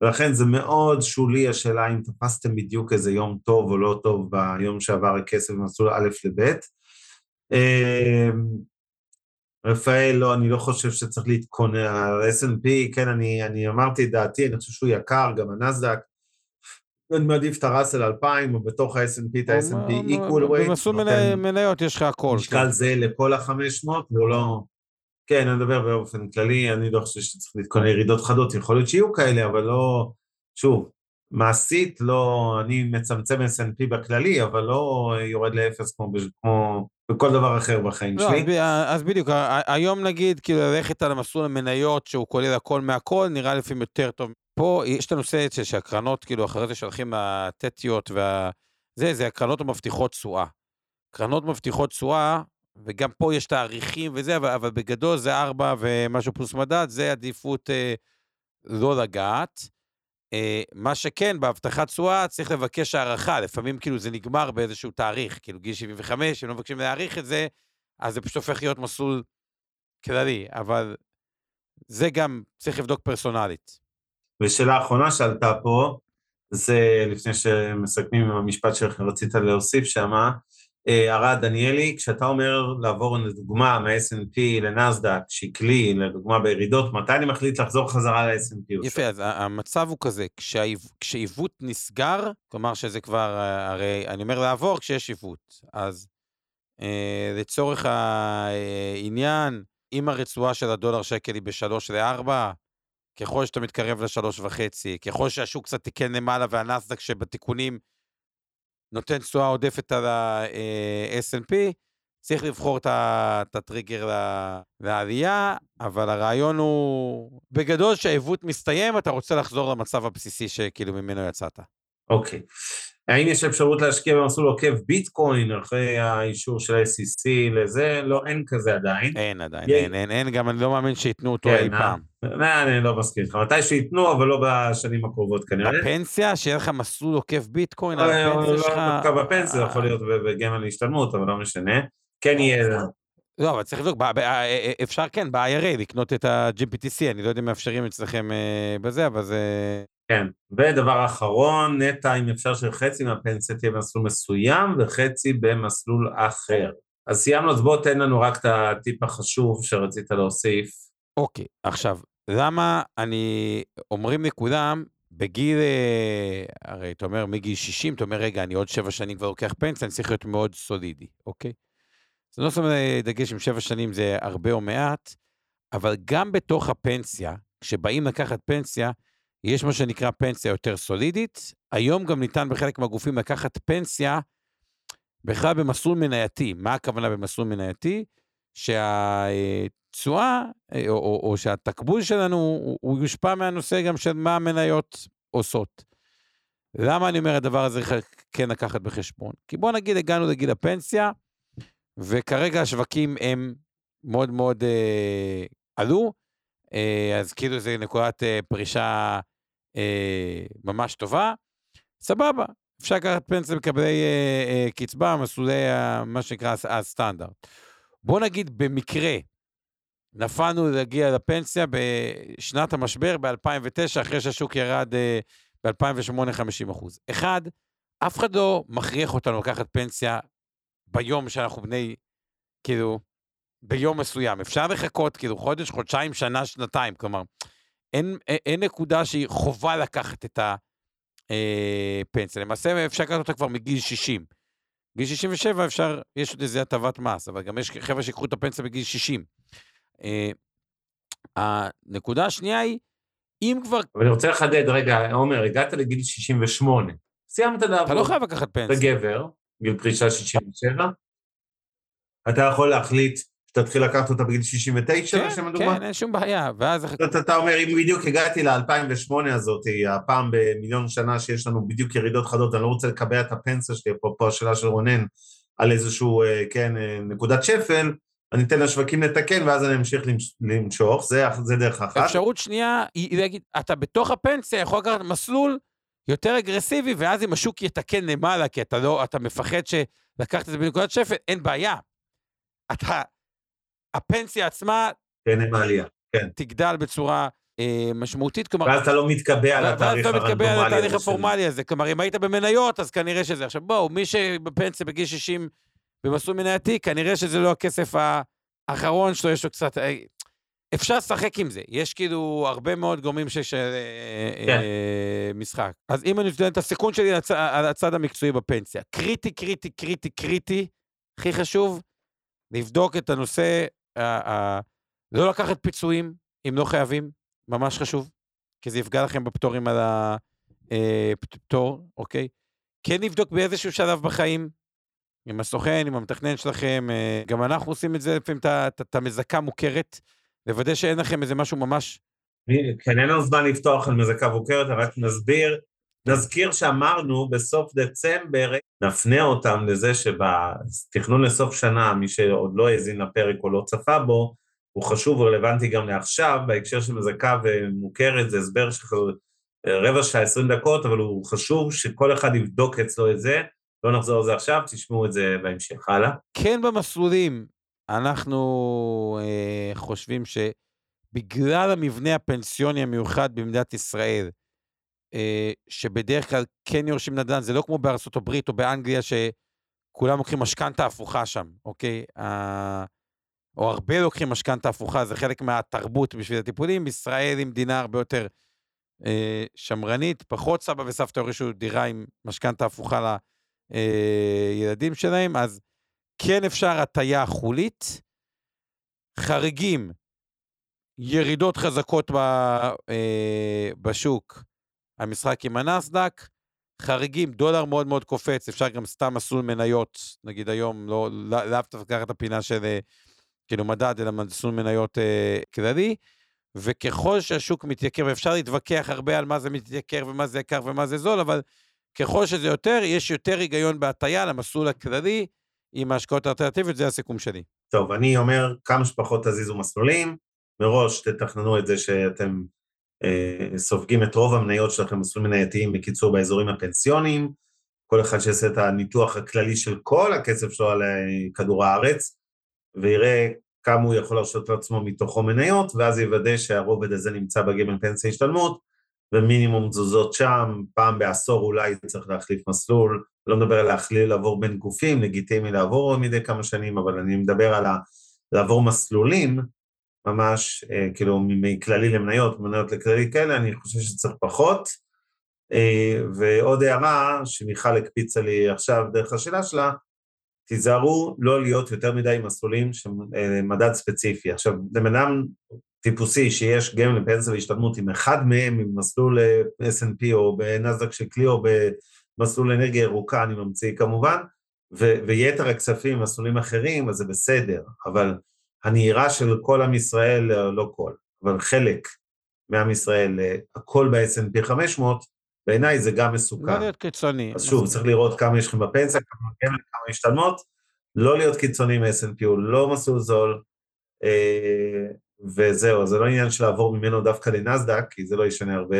ולכן זה מאוד שולי השאלה אם תפסתם בדיוק איזה יום טוב או לא טוב ביום שעבר הכסף במסלול א' לב'. רפאל, לא, אני לא חושב שצריך להתכונן, ה-S&P, כן, אני, אני אמרתי את דעתי, אני חושב שהוא יקר, גם הנסדק. אני מעדיף את הראסל 2000, או בתוך ה-S&P את ה-S&P equal weight. במסלול מניות יש לך הכל. משקל כן. זה לכל ה-500, והוא לא... כן, אני מדבר באופן כללי, אני לא חושב שצריך להתכונן ירידות חדות, יכול להיות שיהיו כאלה, אבל לא, שוב, מעשית לא, אני מצמצם S&P בכללי, אבל לא יורד לאפס כמו, כמו בכל דבר אחר בחיים לא, שלי. אז בדיוק, היום נגיד, כאילו ללכת על המסלול המניות שהוא כולל הכל מהכל, נראה לפעמים יותר טוב. פה יש את הנושא שהקרנות, כאילו, אחרי זה שהולכים הטטיות וה... זה, זה הקרנות המבטיחות תשואה. קרנות מבטיחות תשואה, וגם פה יש תאריכים וזה, אבל, אבל בגדול זה ארבע ומשהו פלוס מדד, זה עדיפות אה, לא לגעת. אה, מה שכן, בהבטחת תשואה צריך לבקש הערכה, לפעמים כאילו זה נגמר באיזשהו תאריך, כאילו גיל 75, אם לא מבקשים להאריך את זה, אז זה פשוט הופך להיות מסלול כללי, אבל זה גם צריך לבדוק פרסונלית. ושאלה אחרונה שעלתה פה, זה לפני שמסכמים עם המשפט שרצית להוסיף שמה, אה, הרע דניאלי, כשאתה אומר לעבור לדוגמה מה-S&P לנסדק, שקלי, לדוגמה בירידות, מתי אני מחליט לחזור חזרה ל-S&P? יפה, אז המצב הוא כזה, כשעיוות נסגר, כלומר שזה כבר, אה, הרי אני אומר לעבור כשיש עיוות, אז אה, לצורך העניין, אם הרצועה של הדולר שקל היא ב-3 ל-4, ככל שאתה מתקרב ל-3.5, ככל שהשוק קצת תיקן למעלה והנסדק שבתיקונים נותן תשואה עודפת על ה-S&P, צריך לבחור את הטריגר לעלייה, אבל הרעיון הוא, בגדול, שהעיוות מסתיים, אתה רוצה לחזור למצב הבסיסי שכאילו ממנו יצאת. אוקיי. האם יש אפשרות להשקיע במסלול עוקב ביטקוין אחרי האישור של ה-SEC לזה? לא, אין כזה עדיין. אין עדיין, אין, אין, אין, גם אני לא מאמין שייתנו אותו כן, אי אה? פעם. לא, אני לא מסכים איתך, מתי שייתנו, אבל לא בשנים הקרובות כנראה. בפנסיה, שיהיה לך מסלול עוקב ביטקוין על אה, הפנסיה שלך. לא דווקא בפנסיה, יכול להיות בגמל להשתלמות, אבל לא משנה. כן יהיה... לא, אבל צריך לבדוק, אפשר כן, ב-IRA לקנות את ה-GPTC, אני לא יודע אם מאפשרים אצלכם בזה, אבל זה... כן, ודבר אחרון, נטע, אם אפשר שחצי מהפנסיה תהיה במסלול מסוים וחצי במסלול אחר. אז סיימנו, אז בוא תן לנו רק את הטיפ החשוב שרצית להוסיף. אוקיי, עכשיו, למה אני, אומרים לכולם, בגיל, אה, הרי אתה אומר מגיל 60, אתה אומר, רגע, אני עוד שבע שנים כבר לוקח פנסיה, אני צריך להיות מאוד סולידי, אוקיי? זה לא שם דגש אם שבע שנים זה הרבה או מעט, אבל גם בתוך הפנסיה, כשבאים לקחת פנסיה, יש מה שנקרא פנסיה יותר סולידית. היום גם ניתן בחלק מהגופים לקחת פנסיה בכלל במסלול מנייתי. מה הכוונה במסלול מנייתי? שהתשואה, או, או, או שהתקבול שלנו, הוא, הוא יושפע מהנושא גם של מה המניות עושות. למה אני אומר הדבר הזה כן לקחת בחשבון? כי בוא נגיד הגענו לגיל הפנסיה, וכרגע השווקים הם מאוד מאוד אה, עלו, אה, אז כאילו זה נקודת אה, פרישה אה, ממש טובה, סבבה, אפשר לקחת פנסיה מקבלי קצבה, מסלולי מה שנקרא הסטנדרט. בוא נגיד במקרה, נפלנו להגיע לפנסיה בשנת המשבר ב-2009, אחרי שהשוק ירד ב-2008 50 אחוז. אחד, אף אחד לא מכריח אותנו לקחת פנסיה ביום שאנחנו בני, כאילו, ביום מסוים. אפשר לחכות כאילו חודש, חודשיים, שנה, שנתיים. כלומר, אין, אין נקודה שהיא חובה לקחת את הפנסיה. אה, למעשה אפשר לקחת אותה כבר מגיל 60. גיל 67 אפשר, יש עוד איזה הטבת מס, אבל גם יש חבר'ה שיקחו את הפנסיה בגיל 60. אה, הנקודה השנייה היא, אם כבר... אבל אני רוצה לחדד, רגע, עומר, הגעת לגיל 68, סיימת לעבוד. אתה לא חייב לקחת פנסיה. אתה גבר, גיל פרישה 67, אתה יכול להחליט שתתחיל לקחת אותה בגיל 69, כן, לשם הדוגמה? כן, אין שום בעיה, ואז... אתה, אתה אומר, אם בדיוק הגעתי ל-2008 הזאת, הפעם במיליון שנה שיש לנו בדיוק ירידות חדות, אני לא רוצה לקבע את הפנסיה שלי, אפרופו השאלה של רונן, על איזשהו, אה, כן, אה, נקודת שפל, אני אתן לשווקים לתקן, ואז אני אמשיך למשוך, זה, זה דרך אחת. אפשרות שנייה היא להגיד, אתה בתוך הפנסיה יכול לקחת מסלול יותר אגרסיבי, ואז אם השוק יתקן למעלה, כי אתה לא, אתה מפחד שלקחת את זה בנקודת שפל, אין בעיה. אתה, הפנסיה עצמה... תהנה מעלייה, כן. תגדל בצורה אה, משמעותית, כלומר... ואז אתה לא מתקבע על התהליך הרנדומלי. ואז אתה מתקבע על התהליך הפורמלי הזה. כלומר, אם היית במניות, אז כנראה שזה... עכשיו, בואו, מי שבפנסיה בגיל 60 במסלול מנייתי, כנראה שזה לא הכסף האחרון שלו, יש לו קצת... אה, אפשר לשחק עם זה, יש כאילו הרבה מאוד גורמים שיש אה, כן. אה, משחק. אז אם אני נותן את הסיכון שלי על הצ, על הצד המקצועי בפנסיה, קריטי, קריטי, קריטי, קריטי, הכי חשוב, לבדוק את הנושא, אה, אה, לא לקחת פיצויים אם לא חייבים, ממש חשוב, כי זה יפגע לכם בפטורים על הפטור, אה, אוקיי? כן לבדוק באיזשהו שלב בחיים, עם הסוכן, עם המתכנן שלכם, אה, גם אנחנו עושים את זה לפעמים, את המזכה מוכרת, לוודא שאין לכם איזה משהו ממש... כן, אין לנו זמן לפתוח על מזכה מוכרת, רק נסביר. נזכיר שאמרנו בסוף דצמבר, נפנה אותם לזה שבתכנון לסוף שנה, מי שעוד לא האזין לפרק או לא צפה בו, הוא חשוב ורלוונטי גם לעכשיו, בהקשר של מזכה ומוכרת, זה הסבר רבע שעה, עשרים דקות, אבל הוא חשוב שכל אחד יבדוק אצלו את זה. לא נחזור על זה עכשיו, תשמעו את זה בהמשך. הלאה. כן במסלולים, אנחנו אה, חושבים שבגלל המבנה הפנסיוני המיוחד במדינת ישראל, אה, שבדרך כלל כן יורשים נדל"ן, זה לא כמו בארצות הברית או באנגליה, שכולם לוקחים משכנתה הפוכה שם, אוקיי? אה, או הרבה לוקחים משכנתה הפוכה, זה חלק מהתרבות בשביל הטיפולים. בישראל היא מדינה הרבה יותר אה, שמרנית, פחות סבא וסבתא הורישו דירה עם משכנתה הפוכה לילדים אה, שלהם, אז כן אפשר הטיה חולית. חריגים, ירידות חזקות ב, אה, בשוק, המשחק עם הנסדק, חריגים, דולר מאוד מאוד קופץ, אפשר גם סתם מסלול מניות, נגיד היום, לא, לאו דווקא לקחת את הפינה של אה, כאילו מדד, אלא מסלול מניות אה, כללי, וככל שהשוק מתייקר, ואפשר להתווכח הרבה על מה זה מתייקר ומה זה יקר ומה זה זול, אבל ככל שזה יותר, יש יותר היגיון בהטייה למסלול הכללי עם ההשקעות האלטרנטיביות, זה הסיכום שלי. טוב, אני אומר, כמה שפחות תזיזו מסלולים, מראש תתכננו את זה שאתם סופגים את רוב המניות שלכם, מסלולים מנייתיים, בקיצור, באזורים הפנסיוניים, כל אחד שיעשה את הניתוח הכללי של כל הכסף שלו על אה, כדור הארץ, ויראה כמה הוא יכול להרשות לעצמו מתוכו מניות, ואז יוודא שהרובד הזה נמצא בגימל פנסיה השתלמות, ומינימום תזוזות שם, פעם בעשור אולי צריך להחליף מסלול, לא מדבר על להחליל, לעבור בין גופים, לגיטימי לעבור מדי כמה שנים, אבל אני מדבר על לעבור מסלולים, ממש, אה, כאילו, מכללי למניות, מניות לכללי כאלה, אני חושב שצריך פחות. אה, ועוד הערה שמיכל הקפיצה לי עכשיו דרך השאלה שלה, תיזהרו לא להיות יותר מדי מסלולים של אה, מדד ספציפי. עכשיו, לבן אדם טיפוסי שיש גם לפנסיה והשתלמות, עם אחד מהם, עם מסלול S&P או בנסדק של כלי או במסלול אנרגיה ירוקה, אני ממציא כמובן, ו- ויתר הכספים, מסלולים אחרים, אז זה בסדר, אבל הנהירה של כל עם ישראל, לא כל, אבל חלק מעם ישראל, הכל ב-S&P 500, בעיניי זה גם מסוכן. לא להיות קיצוני. אז שוב, צריך לראות כמה יש לכם בפנסיה, כמה גמל, כמה משתלמות, לא להיות קיצוני מ-S&P, הוא לא מסלול זול, אה, וזהו, זה לא עניין של לעבור ממנו דווקא לנסדק, כי זה לא ישנה הרבה.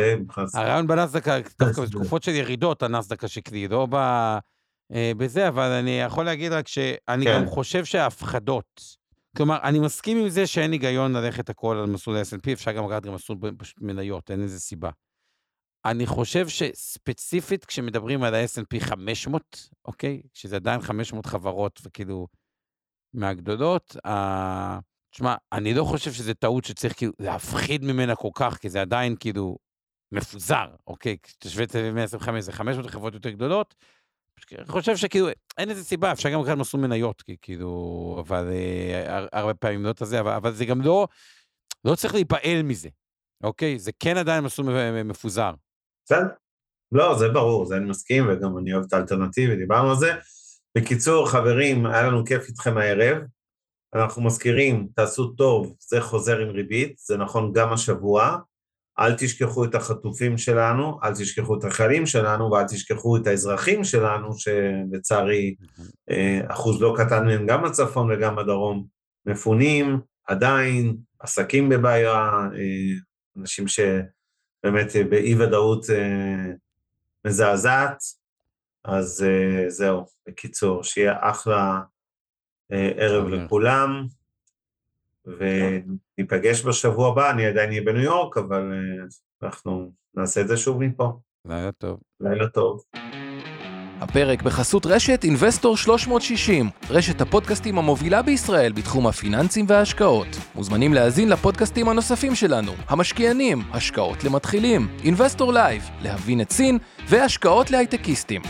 הרעיון בנסדק, דווקא בתקופות של ירידות, הנסדק השקלי, לא ב... אה, בזה, אבל אני יכול להגיד רק שאני כן. גם חושב שההפחדות, כלומר, אני מסכים עם זה שאין היגיון ללכת הכל על מסלול ה-S&P, אפשר גם לקחת גם מסלול פשוט מניות, אין איזה סיבה. אני חושב שספציפית כשמדברים על ה-S&P 500, אוקיי? שזה עדיין 500 חברות וכאילו מהגדולות, ה... תשמע, אני לא חושב שזה טעות שצריך כאילו להפחיד ממנה כל כך, כי זה עדיין כאילו מפוזר, אוקיי? כשתשווה את זה ב-125, זה 500 חברות יותר גדולות, חושב שכאילו, אין איזה סיבה, אפשר גם לקחת מסלול מניות, כאילו, אבל אה, הרבה פעמים לא את הזה, אבל, אבל זה גם לא, לא צריך להיפעל מזה, אוקיי? זה כן עדיין מסלול מפוזר. בסדר. לא, זה ברור, זה אני מסכים, וגם אני אוהב את האלטרנטיבי, דיברנו על זה. בקיצור, חברים, היה לנו כיף איתכם הערב. אנחנו מזכירים, תעשו טוב, זה חוזר עם ריבית, זה נכון גם השבוע. אל תשכחו את החטופים שלנו, אל תשכחו את החיילים שלנו, ואל תשכחו את האזרחים שלנו, שלצערי אה, אחוז לא קטן מהם גם בצפון וגם בדרום, מפונים, עדיין, עסקים בבעיה, אה, אנשים שבאמת אה, מזעזעת, אז זהו, בקיצור, שיהיה אחלה ערב לכולם. וניפגש בשבוע הבא, אני עדיין אהיה בניו יורק, אבל אה, אנחנו נעשה את זה שוב מפה. לילה טוב. לילה טוב. הפרק בחסות רשת אינבסטור 360, רשת הפודקאסטים המובילה בישראל בתחום הפיננסים וההשקעות. מוזמנים להאזין לפודקאסטים הנוספים שלנו, המשקיענים, השקעות למתחילים, אינבסטור לייב, להבין את סין והשקעות להייטקיסטים.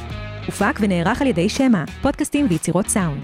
הופק ונערך על ידי שמע, פודקאסטים ויצירות סאונד.